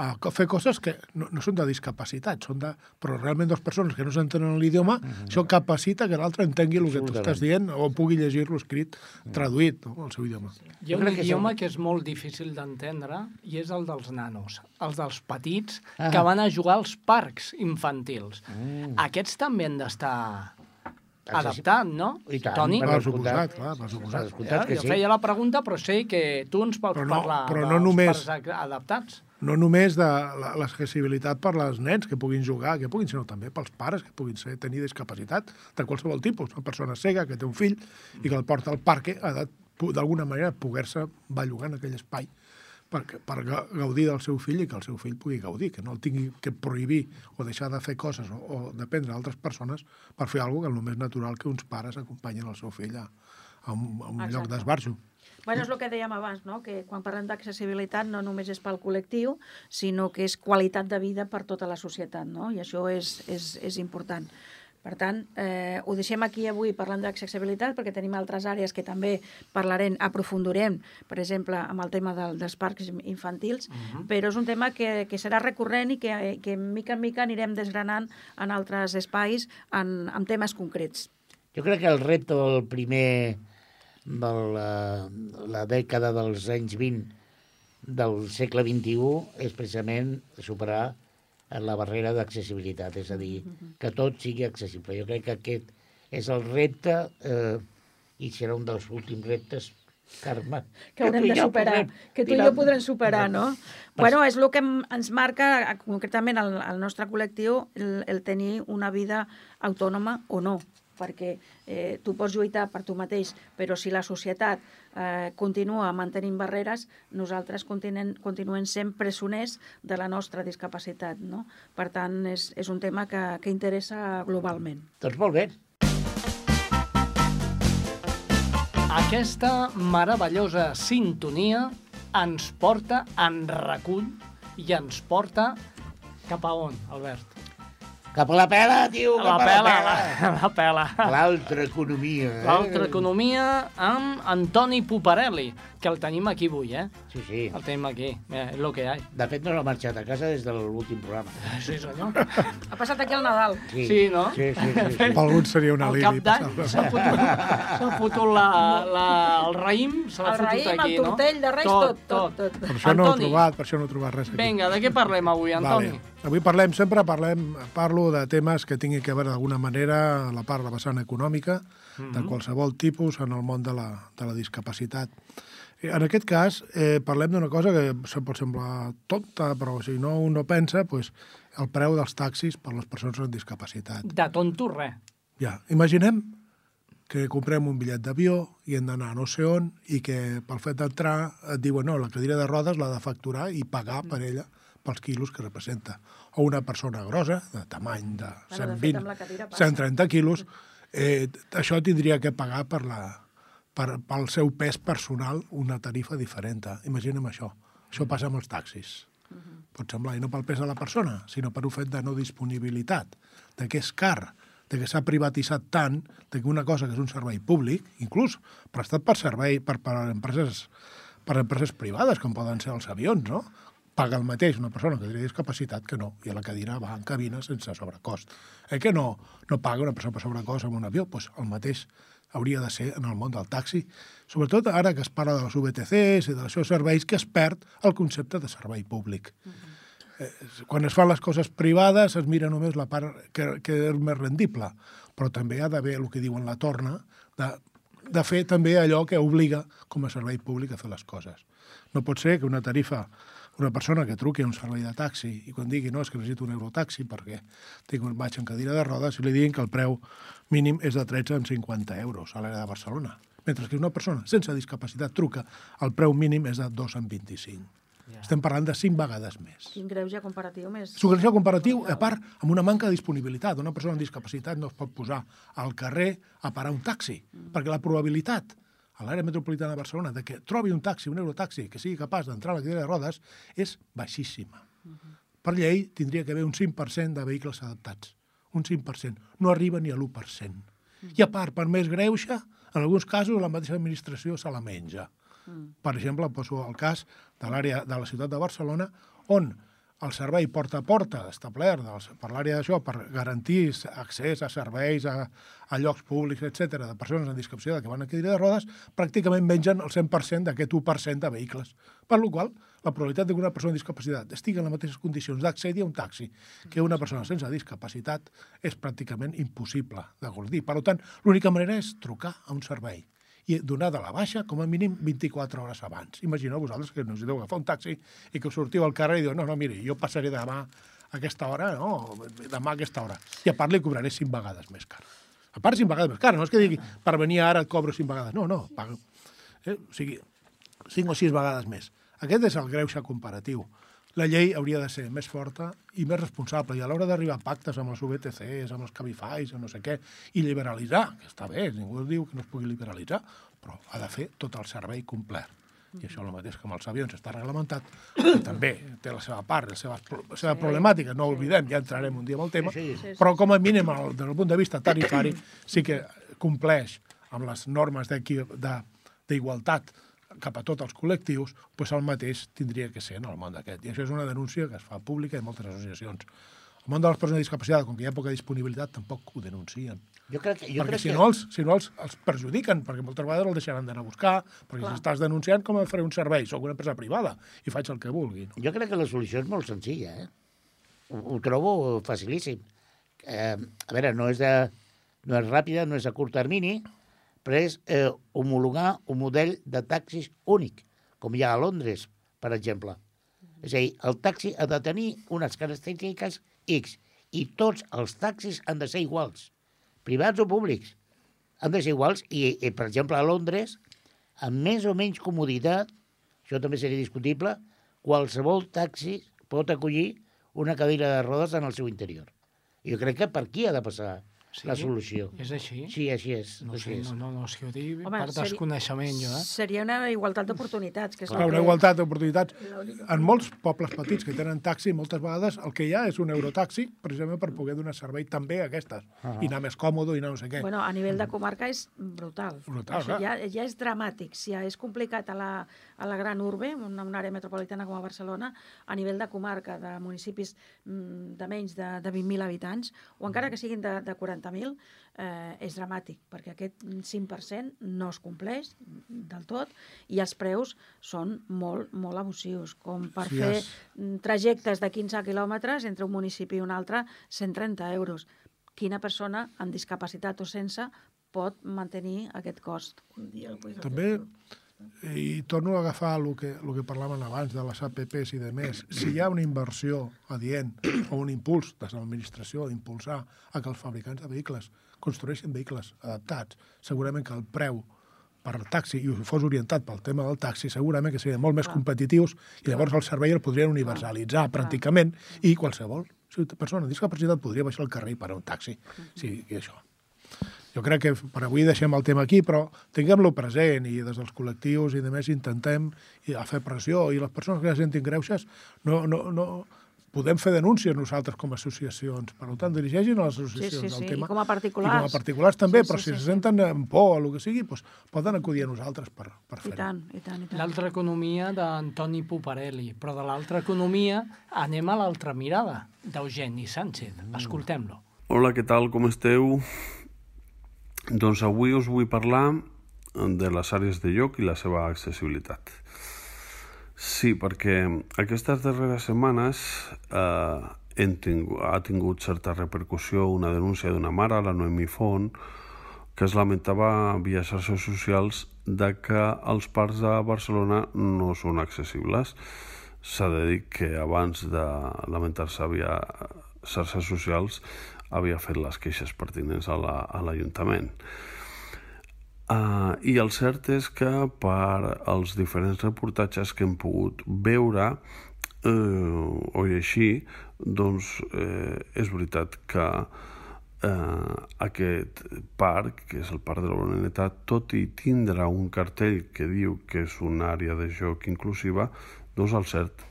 a fer coses que no, no són de discapacitat, són de, però realment dues persones que no s'entenen l'idioma, això capacita que l'altre entengui el que tu estàs dient o pugui llegir-lo escrit, traduït, no, al seu idioma. Hi ha un que idioma som- que és molt difícil d'entendre i és el dels nanos, els dels petits Ah. que van a jugar als parcs infantils. Aquests també han d'estar adaptats, no? I tant, Toni? per suposat, clar, per Per suposat. descomptat que jo sí. feia la pregunta, però sé que tu ens pots Però no- parlar però no dels només- adaptats. No només de la- l'accessibilitat per als nens que puguin jugar, que puguin, sinó també pels pares que puguin ser, tenir discapacitat de qualsevol tipus. Una persona cega que té un fill i que el porta al parc ha de, d'alguna manera, poder-se bellugar en aquell espai per, per ga- gaudir del seu fill i que el seu fill pugui gaudir, que no el tingui que prohibir o deixar de fer coses o, o dependre d'altres persones per fer alguna que és el més natural que uns pares acompanyen el seu fill a, a un, a un lloc d'esbarjo. Bueno, és el que dèiem abans, no? que quan parlem d'accessibilitat no només és pel col·lectiu, sinó que és qualitat de vida per tota la societat, no? i això és, és, és important. Per tant, eh, ho deixem aquí avui parlant d'accessibilitat perquè tenim altres àrees que també parlarem, aprofundirem, per exemple, amb el tema del, dels parcs infantils, uh -huh. però és un tema que, que serà recurrent i que, que mica en mica anirem desgranant en altres espais en, en temes concrets. Jo crec que el repte del primer de la, la dècada dels anys 20 del segle XXI és precisament superar la barrera d'accessibilitat, és a dir, que tot sigui accessible. Jo crec que aquest és el repte eh, i serà un dels últims reptes, Carme. que haurem i de superar, podrem que tu i jo podrem superar, no? Bueno, és el que ens marca concretament el, el nostre col·lectiu el, el tenir una vida autònoma o no, perquè eh, tu pots lluitar per tu mateix, però si la societat eh, continua mantenint barreres, nosaltres continuem, continuem sent presoners de la nostra discapacitat, no? Per tant, és, és un tema que, que interessa globalment. Doncs molt bé. Aquesta meravellosa sintonia ens porta en recull i ens porta cap a on, Albert? Cap a la pela, tio, La cap pela, a la la, pela. la pela. L'altra economia. Eh? L'altra economia amb Antoni Puparelli, que el tenim aquí avui, eh? Sí, sí. El tenim aquí, Mira, és el que hi ha. De fet, no l'ha marxat a casa des de l'últim programa. Sí, senyor. Ha passat aquí el Nadal. Sí, no? Sí, sí, sí. sí. [laughs] Per alguns seria una Al línia. cap d'any s'ha fotut, s'ha fotut la, la, el raïm, se l'ha El fotut raïm, aquí, el no? tortell de Reis, tot, tot, tot. Per això no he Antoni. trobat, per això no he trobat res aquí. Vinga, de què parlem avui, Antoni? Vale. Avui parlem, sempre parlem, parlo de temes que tinguin que veure d'alguna manera a la part, la vessant econòmica, de qualsevol tipus en el món de la, de la discapacitat. En aquest cas, eh, parlem d'una cosa que se pot semblar tonta, però si no un no pensa, pues, el preu dels taxis per les persones amb discapacitat. De tonto res. Ja, imaginem que comprem un bitllet d'avió i hem d'anar a no sé on i que pel fet d'entrar et diuen no, la cadira de rodes l'ha de facturar i pagar per ella pels quilos que representa. O una persona grossa, de tamany de Bueno, de fet, 120, amb la cadira passa. 130 quilos, eh, això tindria que pagar per la, per, pel seu pes personal una tarifa diferent. Imaginem això. Això passa amb els taxis. Pot semblar, i no pel pes de la persona, sinó per un fet de no disponibilitat, de que és car, de que s'ha privatitzat tant, de que una cosa que és un servei públic, inclús prestat per servei per, per empreses per empreses privades, com poden ser els avions, no? Paga el mateix una persona que tenia discapacitat que no, i a la cadira va en cabina sense sobrecost. Eh que no, no paga una persona per sobrecost amb un avió? Doncs pues el mateix hauria de ser en el món del taxi, sobretot ara que es parla de les VTCs i dels seus serveis, que es perd el concepte de servei públic. Uh -huh. eh, quan es fan les coses privades es mira només la part que, que és més rendible, però també ha d'haver el que diuen la torna, de, de fer també allò que obliga com a servei públic a fer les coses. No pot ser que una tarifa una persona que truqui a un servei de taxi i quan digui no, és que necessito un eurotaxi perquè tinc un vaig en cadira de rodes i li diguin que el preu mínim és de 13,50 euros a l'àrea de Barcelona. Mentre que una persona sense discapacitat truca, el preu mínim és de 2,25. Ja. Estem parlant de 5 vegades més. Quin greuge comparatiu més... És un greuge comparatiu, a part, amb una manca de disponibilitat. Una persona amb discapacitat no es pot posar al carrer a parar un taxi, mm. perquè la probabilitat a l'àrea metropolitana de Barcelona de que trobi un taxi, un eurotaxi, que sigui capaç d'entrar a la cadira de rodes, és baixíssima. Uh -huh. Per llei tindria que haver un 5% de vehicles adaptats. Un 5%. No arriba ni a l'1%. Uh -huh. I a part, per més greuge, en alguns casos la mateixa administració se la menja. Uh -huh. Per exemple, poso el cas de l'àrea de la ciutat de Barcelona, on el servei porta a porta establert doncs, per l'àrea d'això per garantir accés a serveis, a, a llocs públics, etc de persones amb discapacitat que van a cadira de rodes, pràcticament mengen el 100% d'aquest 1% de vehicles. Per la qual la probabilitat que una persona amb discapacitat estigui en les mateixes condicions d'accedir a un taxi que una persona sense discapacitat és pràcticament impossible de gaudir. Per tant, l'única manera és trucar a un servei i donar de la baixa com a mínim 24 hores abans. Imagineu vosaltres que necessiteu agafar un taxi i que us sortiu al carrer i diu no, no, miri, jo passaré demà a aquesta hora, no, demà a aquesta hora. I a part li cobraré 5 vegades més car. A part 5 vegades més car, no és que digui per venir ara et cobro 5 vegades. No, no, pago. Eh? O sigui, 5 o 6 vegades més. Aquest és el greuge comparatiu la llei hauria de ser més forta i més responsable. I a l'hora d'arribar a pactes amb els UBTCs, amb els Cabifys, amb no sé què, i liberalitzar, que està bé, ningú diu que no es pugui liberalitzar, però ha de fer tot el servei complet. I això el mateix que amb els avions està reglamentat, que també té la seva part, la seva, la seva sí. problemàtica, no oblidem, ja entrarem un dia amb el tema, sí, sí. però com a mínim, des del punt de vista tarifari, sí que compleix amb les normes d'igualtat cap a tots els col·lectius, doncs el mateix tindria que ser en el món d'aquest. I això és una denúncia que es fa pública en moltes associacions. El món de les persones discapacitades, com que hi ha poca disponibilitat, tampoc ho denuncien. Jo crec que, jo perquè crec si, que... no els, si no els, els perjudiquen, perquè moltes vegades els deixaran d'anar a buscar, perquè Clar. si estàs denunciant, com faré un servei? Soc una empresa privada i faig el que vulgui. No? Jo crec que la solució és molt senzilla, eh? Ho, ho trobo facilíssim. Eh, a veure, no és, de, no és ràpida, no és a curt termini, però és eh, homologar un model de taxis únic, com hi ha a Londres, per exemple. És a dir, el taxi ha de tenir unes característiques X i tots els taxis han de ser iguals, privats o públics. Han de ser iguals i, i per exemple, a Londres, amb més o menys comoditat, això també seria discutible, qualsevol taxi pot acollir una cadira de rodes en el seu interior. Jo crec que per aquí ha de passar sí? la solució. És així? Sí, així és. No així sé, és. no, no, no, si ho dic Home, per desconeixement, jo, eh? Seria una igualtat d'oportunitats. que és Clar, una que- igualtat d'oportunitats. En molts pobles petits que tenen taxi, moltes vegades el que hi ha és un eurotaxi, precisament per poder donar servei també a aquestes. Ah. I anar més còmode i no sé què. Bueno, a nivell de comarca és brutal. Brutal, Això clar. ja, ja és dramàtic. Si ja és complicat a la, a la gran urbe, una, una àrea metropolitana com a Barcelona, a nivell de comarca, de municipis mm, de menys de, de 20.000 habitants, o encara que siguin de, de 40.000, eh, és dramàtic, perquè aquest 5% no es compleix del tot i els preus són molt, molt abusius, com per Sí, fer és- trajectes de 15 quilòmetres entre un municipi i un altre, 130 euros. Quina persona amb discapacitat o sense pot mantenir aquest cost? També, i torno a agafar el que, el que parlàvem abans de les APPs i de més, si hi ha una inversió adient o un impuls des de l'administració d'impulsar a que els fabricants de vehicles construeixin vehicles adaptats, segurament que el preu per al taxi, i fos orientat pel tema del taxi, segurament que serien molt més competitius i llavors el servei el podrien universalitzar pràcticament i qualsevol persona amb discapacitat podria baixar al carrer per a un taxi. Sí, i això. Jo crec que per avui deixem el tema aquí, però tinguem-lo present i des dels col·lectius i de més intentem a fer pressió i les persones que ja sentin greuges no, no, no, podem fer denúncies nosaltres com a associacions. Per tant, dirigeixin a les associacions Sí, sí, sí, el tema. i com a particulars. I com a particulars també, Sí, sí, però si sí, se sí. senten amb por o el que sigui, doncs poden acudir a nosaltres per, per I fer-ho. tant, i tant, i tant. L'altra economia d'Antoni Puparelli, però de l'altra economia anem a l'altra mirada, d'Eugeni Sánchez. Escoltem-lo. Hola, què tal, com esteu? Doncs avui us vull parlar de les àrees de lloc i la seva accessibilitat. Sí, perquè aquestes darreres setmanes eh, tingut, ha tingut certa repercussió una denúncia d'una mare, la Noemi Font, que es lamentava via xarxes socials de que els parcs de Barcelona no són accessibles. S'ha de dir que abans de lamentar-se via xarxes socials havia fet les queixes pertinents a la- l'Ajuntament. Uh, I el cert és que per als diferents reportatges que hem pogut veure eh, o llegir, doncs eh, és veritat que eh, aquest parc, que és el Parc de la Bonaneta, tot i tindre un cartell que diu que és una àrea de joc inclusiva, doncs el cert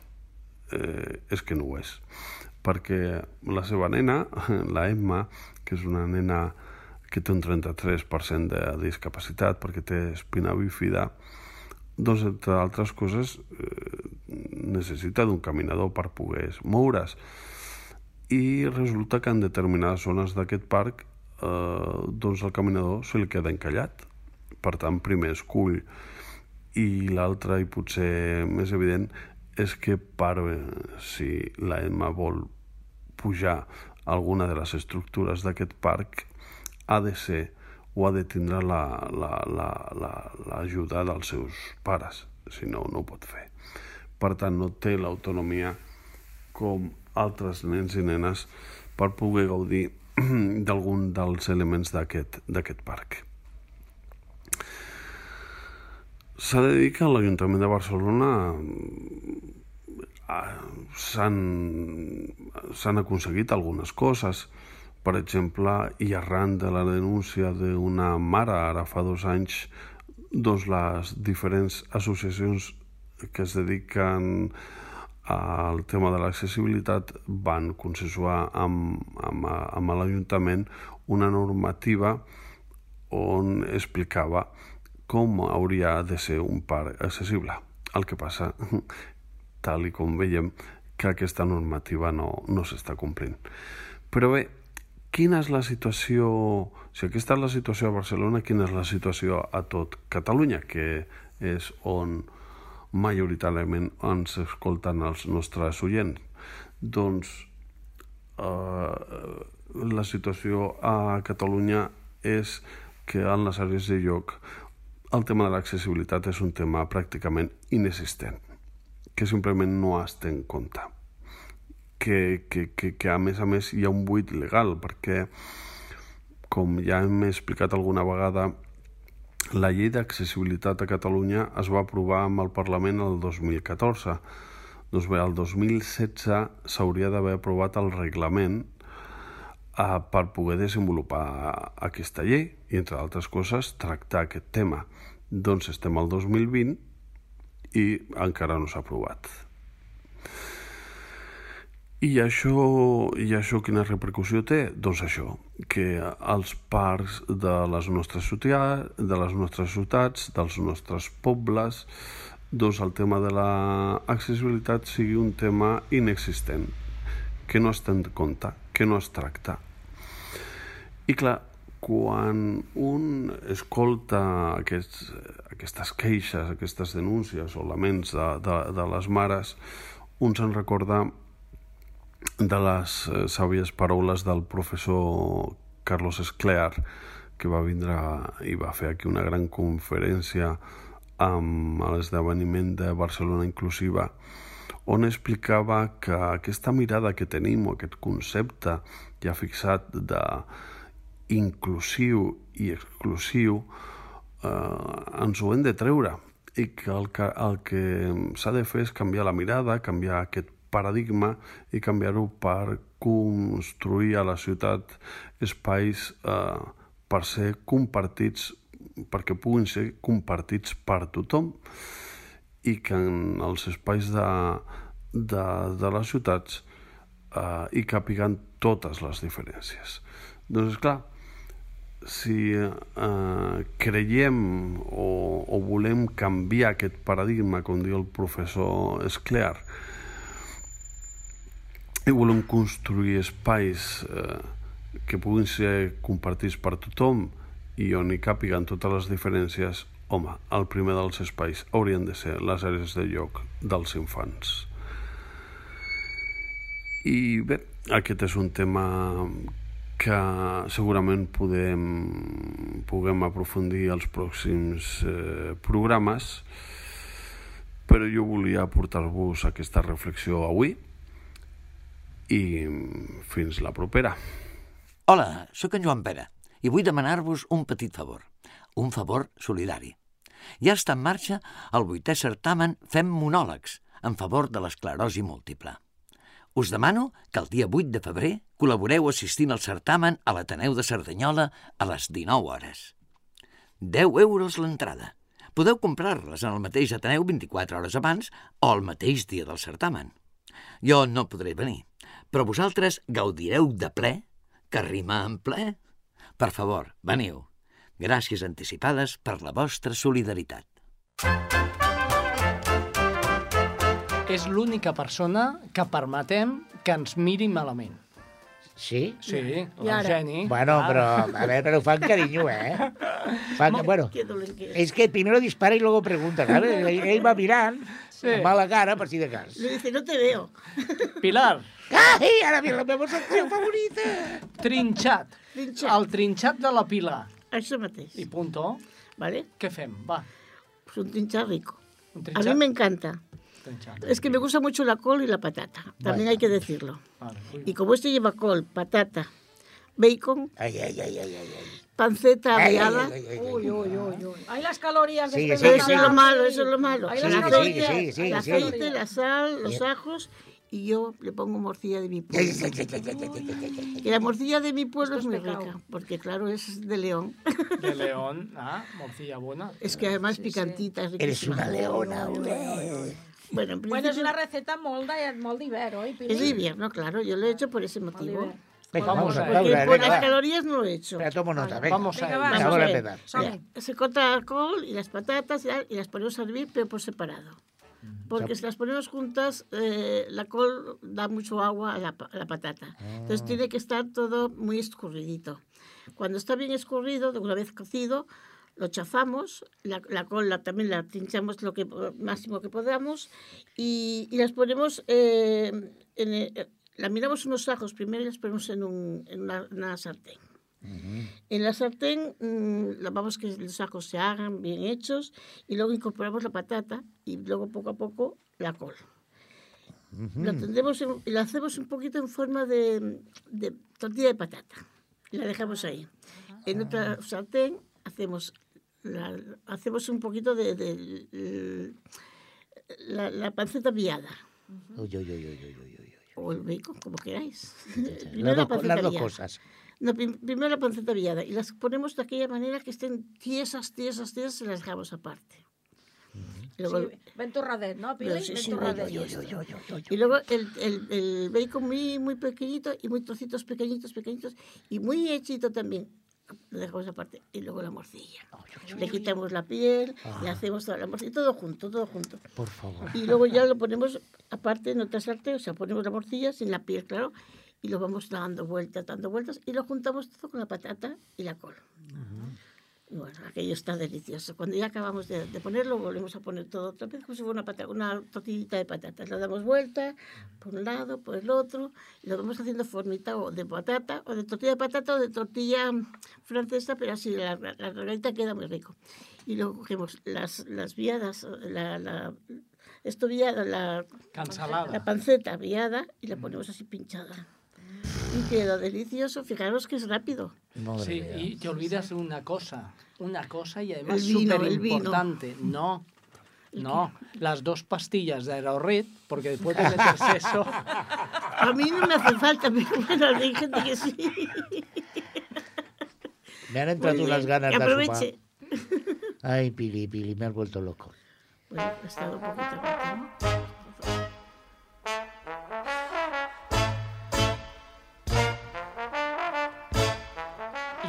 eh, és que no ho és. Perquè la seva nena, [laughs] la Emma, que és una nena que té un 33% de discapacitat perquè té espina bífida, doncs, entre altres coses, eh, necessita d'un caminador per poder moure's. I resulta que en determinades zones d'aquest parc eh, doncs el caminador se li queda encallat. Per tant, primer es cull i l'altre, i potser més evident, és que per, si la Emma vol pujar alguna de les estructures d'aquest parc, ha de ser o ha de tindre l'ajuda la, la, la, dels seus pares, si no, no ho pot fer. Per tant, no té l'autonomia com altres nens i nenes per poder gaudir [clears throat] d'algun dels elements d'aquest parc. S'ha de dir que l'Ajuntament de Barcelona s'han s'han aconseguit algunes coses. Per exemple, i arran de la denúncia d'una mare ara fa dos anys, doncs les diferents associacions que es dediquen al tema de l'accessibilitat van consensuar amb, amb, amb l'Ajuntament una normativa on explicava com hauria de ser un parc accessible. El que passa, [laughs] tal i com veiem, que aquesta normativa no, no s'està complint. Però bé, quina és la situació... Si aquesta és la situació a Barcelona, quina és la situació a tot Catalunya, que és on majoritàriament ens escolten els nostres oients? Doncs eh, la situació a Catalunya és que en les àrees de lloc el tema de l'accessibilitat és un tema pràcticament inexistent, que simplement no es té en compte. Que, que, que, que a més a més hi ha un buit legal, perquè, com ja hem explicat alguna vegada, la llei d'accessibilitat a Catalunya es va aprovar amb el Parlament el 2014. Doncs bé, el 2016 s'hauria d'haver aprovat el reglament eh, per poder desenvolupar aquesta llei i, entre altres coses, tractar aquest tema. Doncs estem al 2020 i encara no s'ha aprovat. I això, I això quina repercussió té? Doncs això, que els parcs de les nostres ciutats, de les nostres ciutats, dels nostres pobles, doncs el tema de l'accessibilitat sigui un tema inexistent, que no es té en compte, que no es tracta. I clar, quan un escolta aquests, aquestes queixes, aquestes denúncies o laments de, de, de les mares, un se'n recorda de les eh, sàvies paraules del professor Carlos Esclear, que va vindre i va fer aquí una gran conferència amb l'esdeveniment de Barcelona Inclusiva, on explicava que aquesta mirada que tenim, o aquest concepte ja fixat de inclusiu i exclusiu, eh, ens ho hem de treure i que el que, el que s'ha de fer és canviar la mirada, canviar aquest paradigma i canviar-ho per construir a la ciutat espais eh, per ser compartits, perquè puguin ser compartits per tothom i que en els espais de, de, de les ciutats eh, i capiguen totes les diferències. Doncs, clar, si eh, creiem o, o volem canviar aquest paradigma, com diu el professor Esclear, i volem construir espais eh, que puguin ser compartits per tothom i on hi càpiguen totes les diferències, home, el primer dels espais haurien de ser les àrees de lloc dels infants. I bé, aquest és un tema que segurament podem, puguem aprofundir als pròxims eh, programes, però jo volia aportar-vos aquesta reflexió avui i fins la propera. Hola, sóc en Joan Pere i vull demanar-vos un petit favor, un favor solidari. Ja està en marxa el vuitè certamen Fem monòlegs en favor de l'esclerosi múltiple. Us demano que el dia 8 de febrer col·laboreu assistint al certamen a l'Ateneu de Cerdanyola a les 19 hores. 10 euros l'entrada. Podeu comprar-les en el mateix Ateneu 24 hores abans o el mateix dia del certamen. Jo no podré venir, però vosaltres gaudireu de ple, que rima en ple. Per favor, veniu. Gràcies anticipades per la vostra solidaritat. És l'única persona que permetem que ens miri malament. Sí? Sí, l'Eugeni. Bueno, Ah, però, a ver, pero fan carinyo, ¿eh? Fan, bueno, es que primero dispara y luego pregunta, ¿sabes? [laughs] Ell, ell va mirant, Sí. amb mala cara, per si de cas. Le dice, no te veo. Pilar, [laughs] Ai, ara ve la meva secció favorita! trinxat. Trinxat. El trinxat de la Pilar. Això mateix. I punto. ¿Vale? Què fem? Va, Pues un trinchar rico. un A trinxat. mí me encanta. Es que me gusta mucho la col y la patata. También Vaya. hay que decirlo. Y como este lleva col, patata, bacon, panceta Ay, ay, ay, ay, ay, Uy, ay. uy, uy, uy. Hay las calorías sigue, de Eso sigue. es lo malo, eso es lo malo. Hay El las sigue, el aceite, la sal, los ajos y yo le pongo morcilla de mi pueblo. Y la morcilla de mi pueblo es muy pecado. rica, porque claro, es de león. De León. Ah, morcilla buena. Es que además picantita, es Eres una leona, hombre. Bueno, en Bueno, es una receta molt de, molt d'hivern, oi, Pili? es de invierno, claro, yo lo he hecho por ese motivo. Venga, Vamos a ver. Porque por las venga, va. calorías no lo he hecho. Espera, tomo nota, venga. Vamos a Venga, Vamos a ver. empezar. Se corta la col y las patatas y, la- y las ponemos a hervir, pero por separado. Porque si las ponemos juntas, eh, la col da mucho agua a la, a la patata. Entonces tiene que estar todo muy escurridito. Cuando está bien escurrido, de una vez cocido, lo chafamos, la, la col la- también la trinchamos lo que máximo que podamos y, y las ponemos eh, en el- la miramos unos ajos primero y las ponemos en, un- en una, una sartén. En la sartén mm, la- vamos que los ajos se hagan bien hechos y luego incorporamos la patata y luego poco a poco la col. Lo tendremos en- y la hacemos un poquito en forma de, de tortilla de patata. Y la dejamos ahí. En otra sartén hacemos, la- hacemos un poquito de, de- l- la, la panceta viada Uy, uy, uy, uy, uy, uy, uy. o el bacon, como queráis. [laughs] Las Primero la dos, panceta las dos viada. cosas. No, prim- primero la panceta viada y las ponemos de aquella manera que estén tiesas, tiesas, tiesas y las dejamos aparte. Luego, Sí, torradet, no, Pili? Pero sí, sí, yo, yo, yo, y luego el, el, el bacon muy, muy pequeñito y muy trocitos pequeñitos, pequeñitos y muy hechito también. Lo dejamos aparte. Y luego la morcilla. Le quitamos la piel, le hacemos toda la morcilla, todo junto, todo junto. Por favor. Y luego ya lo ponemos aparte en otra sartén, o sea, ponemos la morcilla sin la piel, claro, y lo vamos dando vueltas, dando vueltas, y lo juntamos todo con la patata y la col. bueno, aquello está delicioso. Cuando ya acabamos de, de ponerlo, volvemos a poner todo otra vez como si fuera una, pata- una tortillita de patatas. Le damos vuelta por un lado, por el otro, y lo vamos haciendo formita o de patata, o de tortilla de patata, o de tortilla francesa, pero así la, la, la regadita queda muy rico. Y luego cogemos las, las viadas, la, la, esto viada, la, Cansalada. la panceta viada, y la ponemos así pinchada. Y queda delicioso. Fijaros que es rápido. Madre Sí, mía. y te olvidas una cosa. Una cosa y además súper importante. No. No, las dos pastillas de Aerorit, porque después de [laughs] meterse eso... A mí no me hace falta, pero bueno, hay gente que sí. Me han entrado unas ganas de aproveche. Ay, Pili, Pili, me has vuelto loco. Bueno, he estado un poquito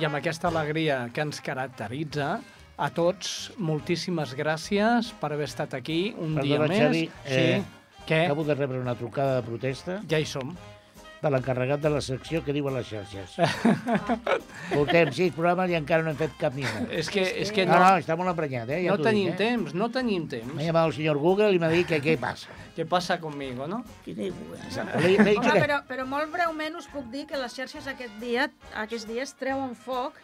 i amb aquesta alegria que ens caracteritza, a tots, moltíssimes gràcies per haver estat aquí un dia Perdona, més. Xavi, eh, sí, què? Acabo de rebre una trucada de protesta Ja hi som. De l'encarregat de la secció que diu a les xarxes. [laughs] Portem sis programes i encara no hem fet cap ni un. És que, és que No, no, no, està molt emprenyat, eh? Ja no tenim dic, eh? temps, no tenim temps. M'ha llamat el senyor Google i m'ha dit que què passa. [laughs] Què passa conmigo, no? He dit Home, però, però molt breument us puc dir que les xarxes aquest dia, aquests dies treuen foc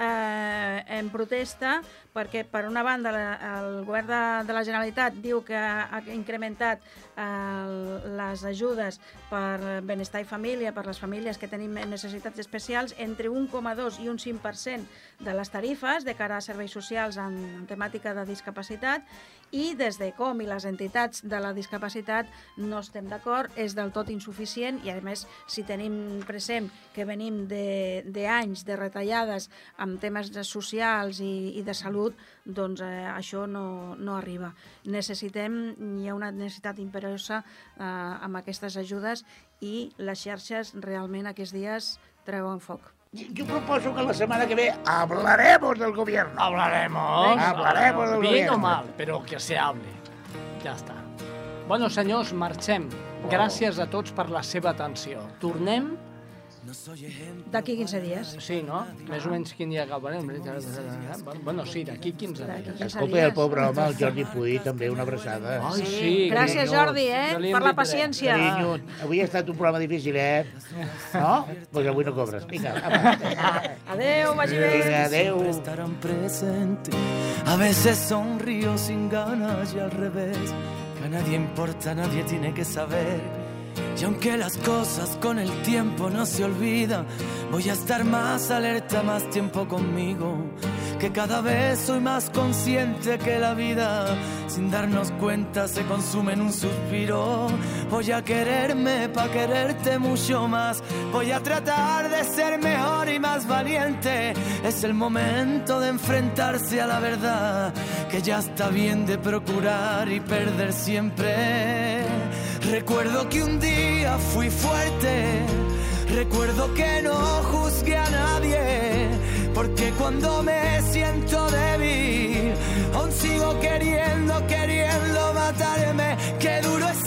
eh, en protesta perquè, per una banda, la, el govern de, de la Generalitat diu que ha, incrementat eh, les ajudes per benestar i família, per les famílies que tenim necessitats especials, entre 1,2 i un 5% de les tarifes de cara a serveis socials en, en temàtica de discapacitat i des de com i les entitats de la discapacitat no estem d'acord, és del tot insuficient i a més si tenim present que venim d'anys de, de retallades amb temes socials i, i de salut, doncs eh, això no, no arriba. Necessitem, hi ha una necessitat imperiosa eh, amb aquestes ajudes i les xarxes realment aquests dies treuen foc. Yo proposo que la semana que ve hablaremos del gobierno. Hablaremos. Hablaremos del Bien gobierno. o mal, però que se hable. Ja està. Bueno, senyors, marxem. Gràcies a tots per la seva atenció. Tornem, D'aquí 15 dies. sí, no? Més o menys quin dia acabarem. Bueno, sí, d'aquí 15 D'aquí dies. 15 Escolta, el pobre home, el Jordi Puy, també una abraçada. Ai, sí. Gràcies. Jordi, eh, per la paciència. Carinyo, avui ha estat un programa difícil, eh? No? Doncs pues avui no cobres. Vinga. Adéu, vagi bé. Adéu. estarán presentes. A veces sonrío sin ganas y al revés. Que a nadie importa, nadie tiene que saber. Y aunque las cosas con el tiempo no se olvidan, voy a estar más alerta, más tiempo conmigo. Que cada vez soy más consciente que la vida, sin darnos cuenta, se consume en un suspiro. Voy a quererme para quererte mucho más. Voy a tratar de ser mejor y más valiente. Es el momento de enfrentarse a la verdad, que ya está bien de procurar y perder siempre. Recuerdo que un día fui fuerte. Recuerdo que no juzgué a nadie, porque cuando me siento débil, aún sigo queriendo, queriendo matarme. Qué duro es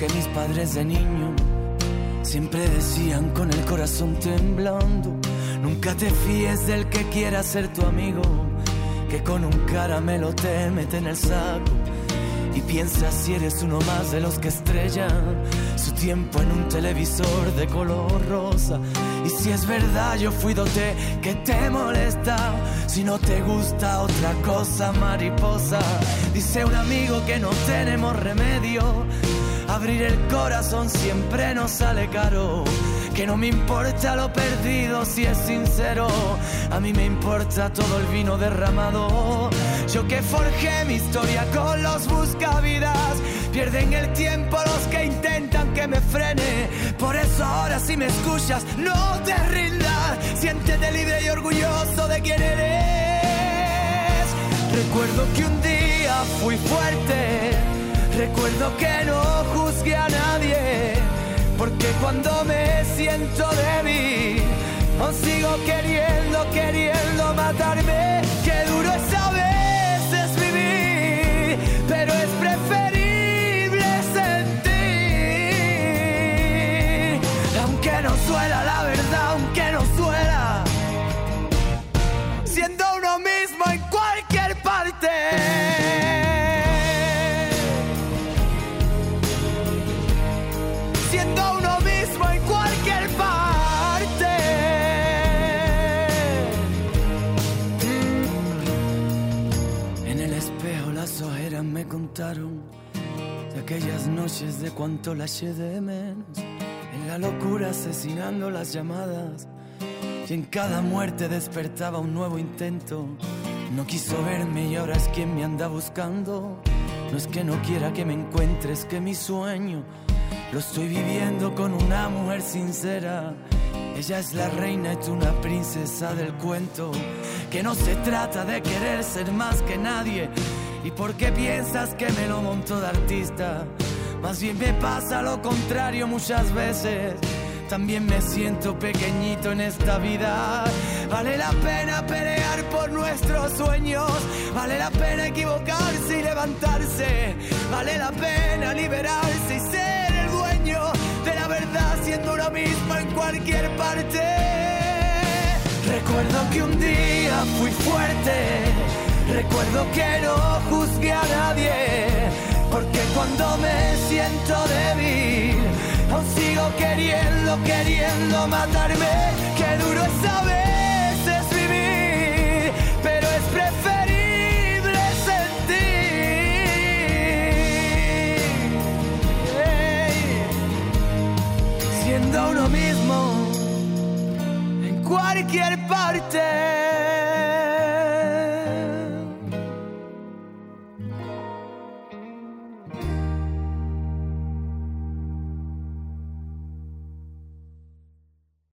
que mis padres de niño siempre decían con el corazón temblando, nunca te fíes del que quiera ser tu amigo, que con un caramelo te mete en el saco. Y piensa si eres uno más de los que estrellan su tiempo en un televisor de color rosa. Y si es verdad, yo fui dote que te molesta. Si no te gusta otra cosa, mariposa. Dice un amigo que no tenemos remedio. Abrir el corazón siempre nos sale caro. Que no me importa lo perdido si es sincero. A mí me importa todo el vino derramado. Yo que forjé mi historia con los buscavidas. Pierden el tiempo los que intentan que me frene. Por eso ahora si me escuchas, no te rindas. Siéntete libre y orgulloso de quién eres. Recuerdo que un día fui fuerte. Recuerdo que no juzgué a nadie. Porque cuando me siento débil, aún sigo queriendo, queriendo matarme. Aquellas noches de cuánto la eché de menos. En la locura asesinando las llamadas. y en cada muerte despertaba un nuevo intento. No quiso verme y ahora es quien me anda buscando. No es que no quiera que me encuentres, que mi sueño lo estoy viviendo con una mujer sincera. Ella es la reina tú una princesa del cuento. Que no se trata de querer ser más que nadie. ¿Y por qué piensas que me lo monto de artista? Más bien me pasa lo contrario muchas veces. También me siento pequeñito en esta vida. Vale la pena pelear por nuestros sueños. Vale la pena equivocarse y levantarse. Vale la pena liberarse y ser el dueño de la verdad siendo uno mismo en cualquier parte. Recuerdo que un día fui fuerte. Recuerdo que no juzgué a nadie. Porque cuando me siento débil Aún sigo queriendo, queriendo matarme. Qué duro es a veces vivir, pero es preferible sentir. Siendo uno mismo en cualquier parte.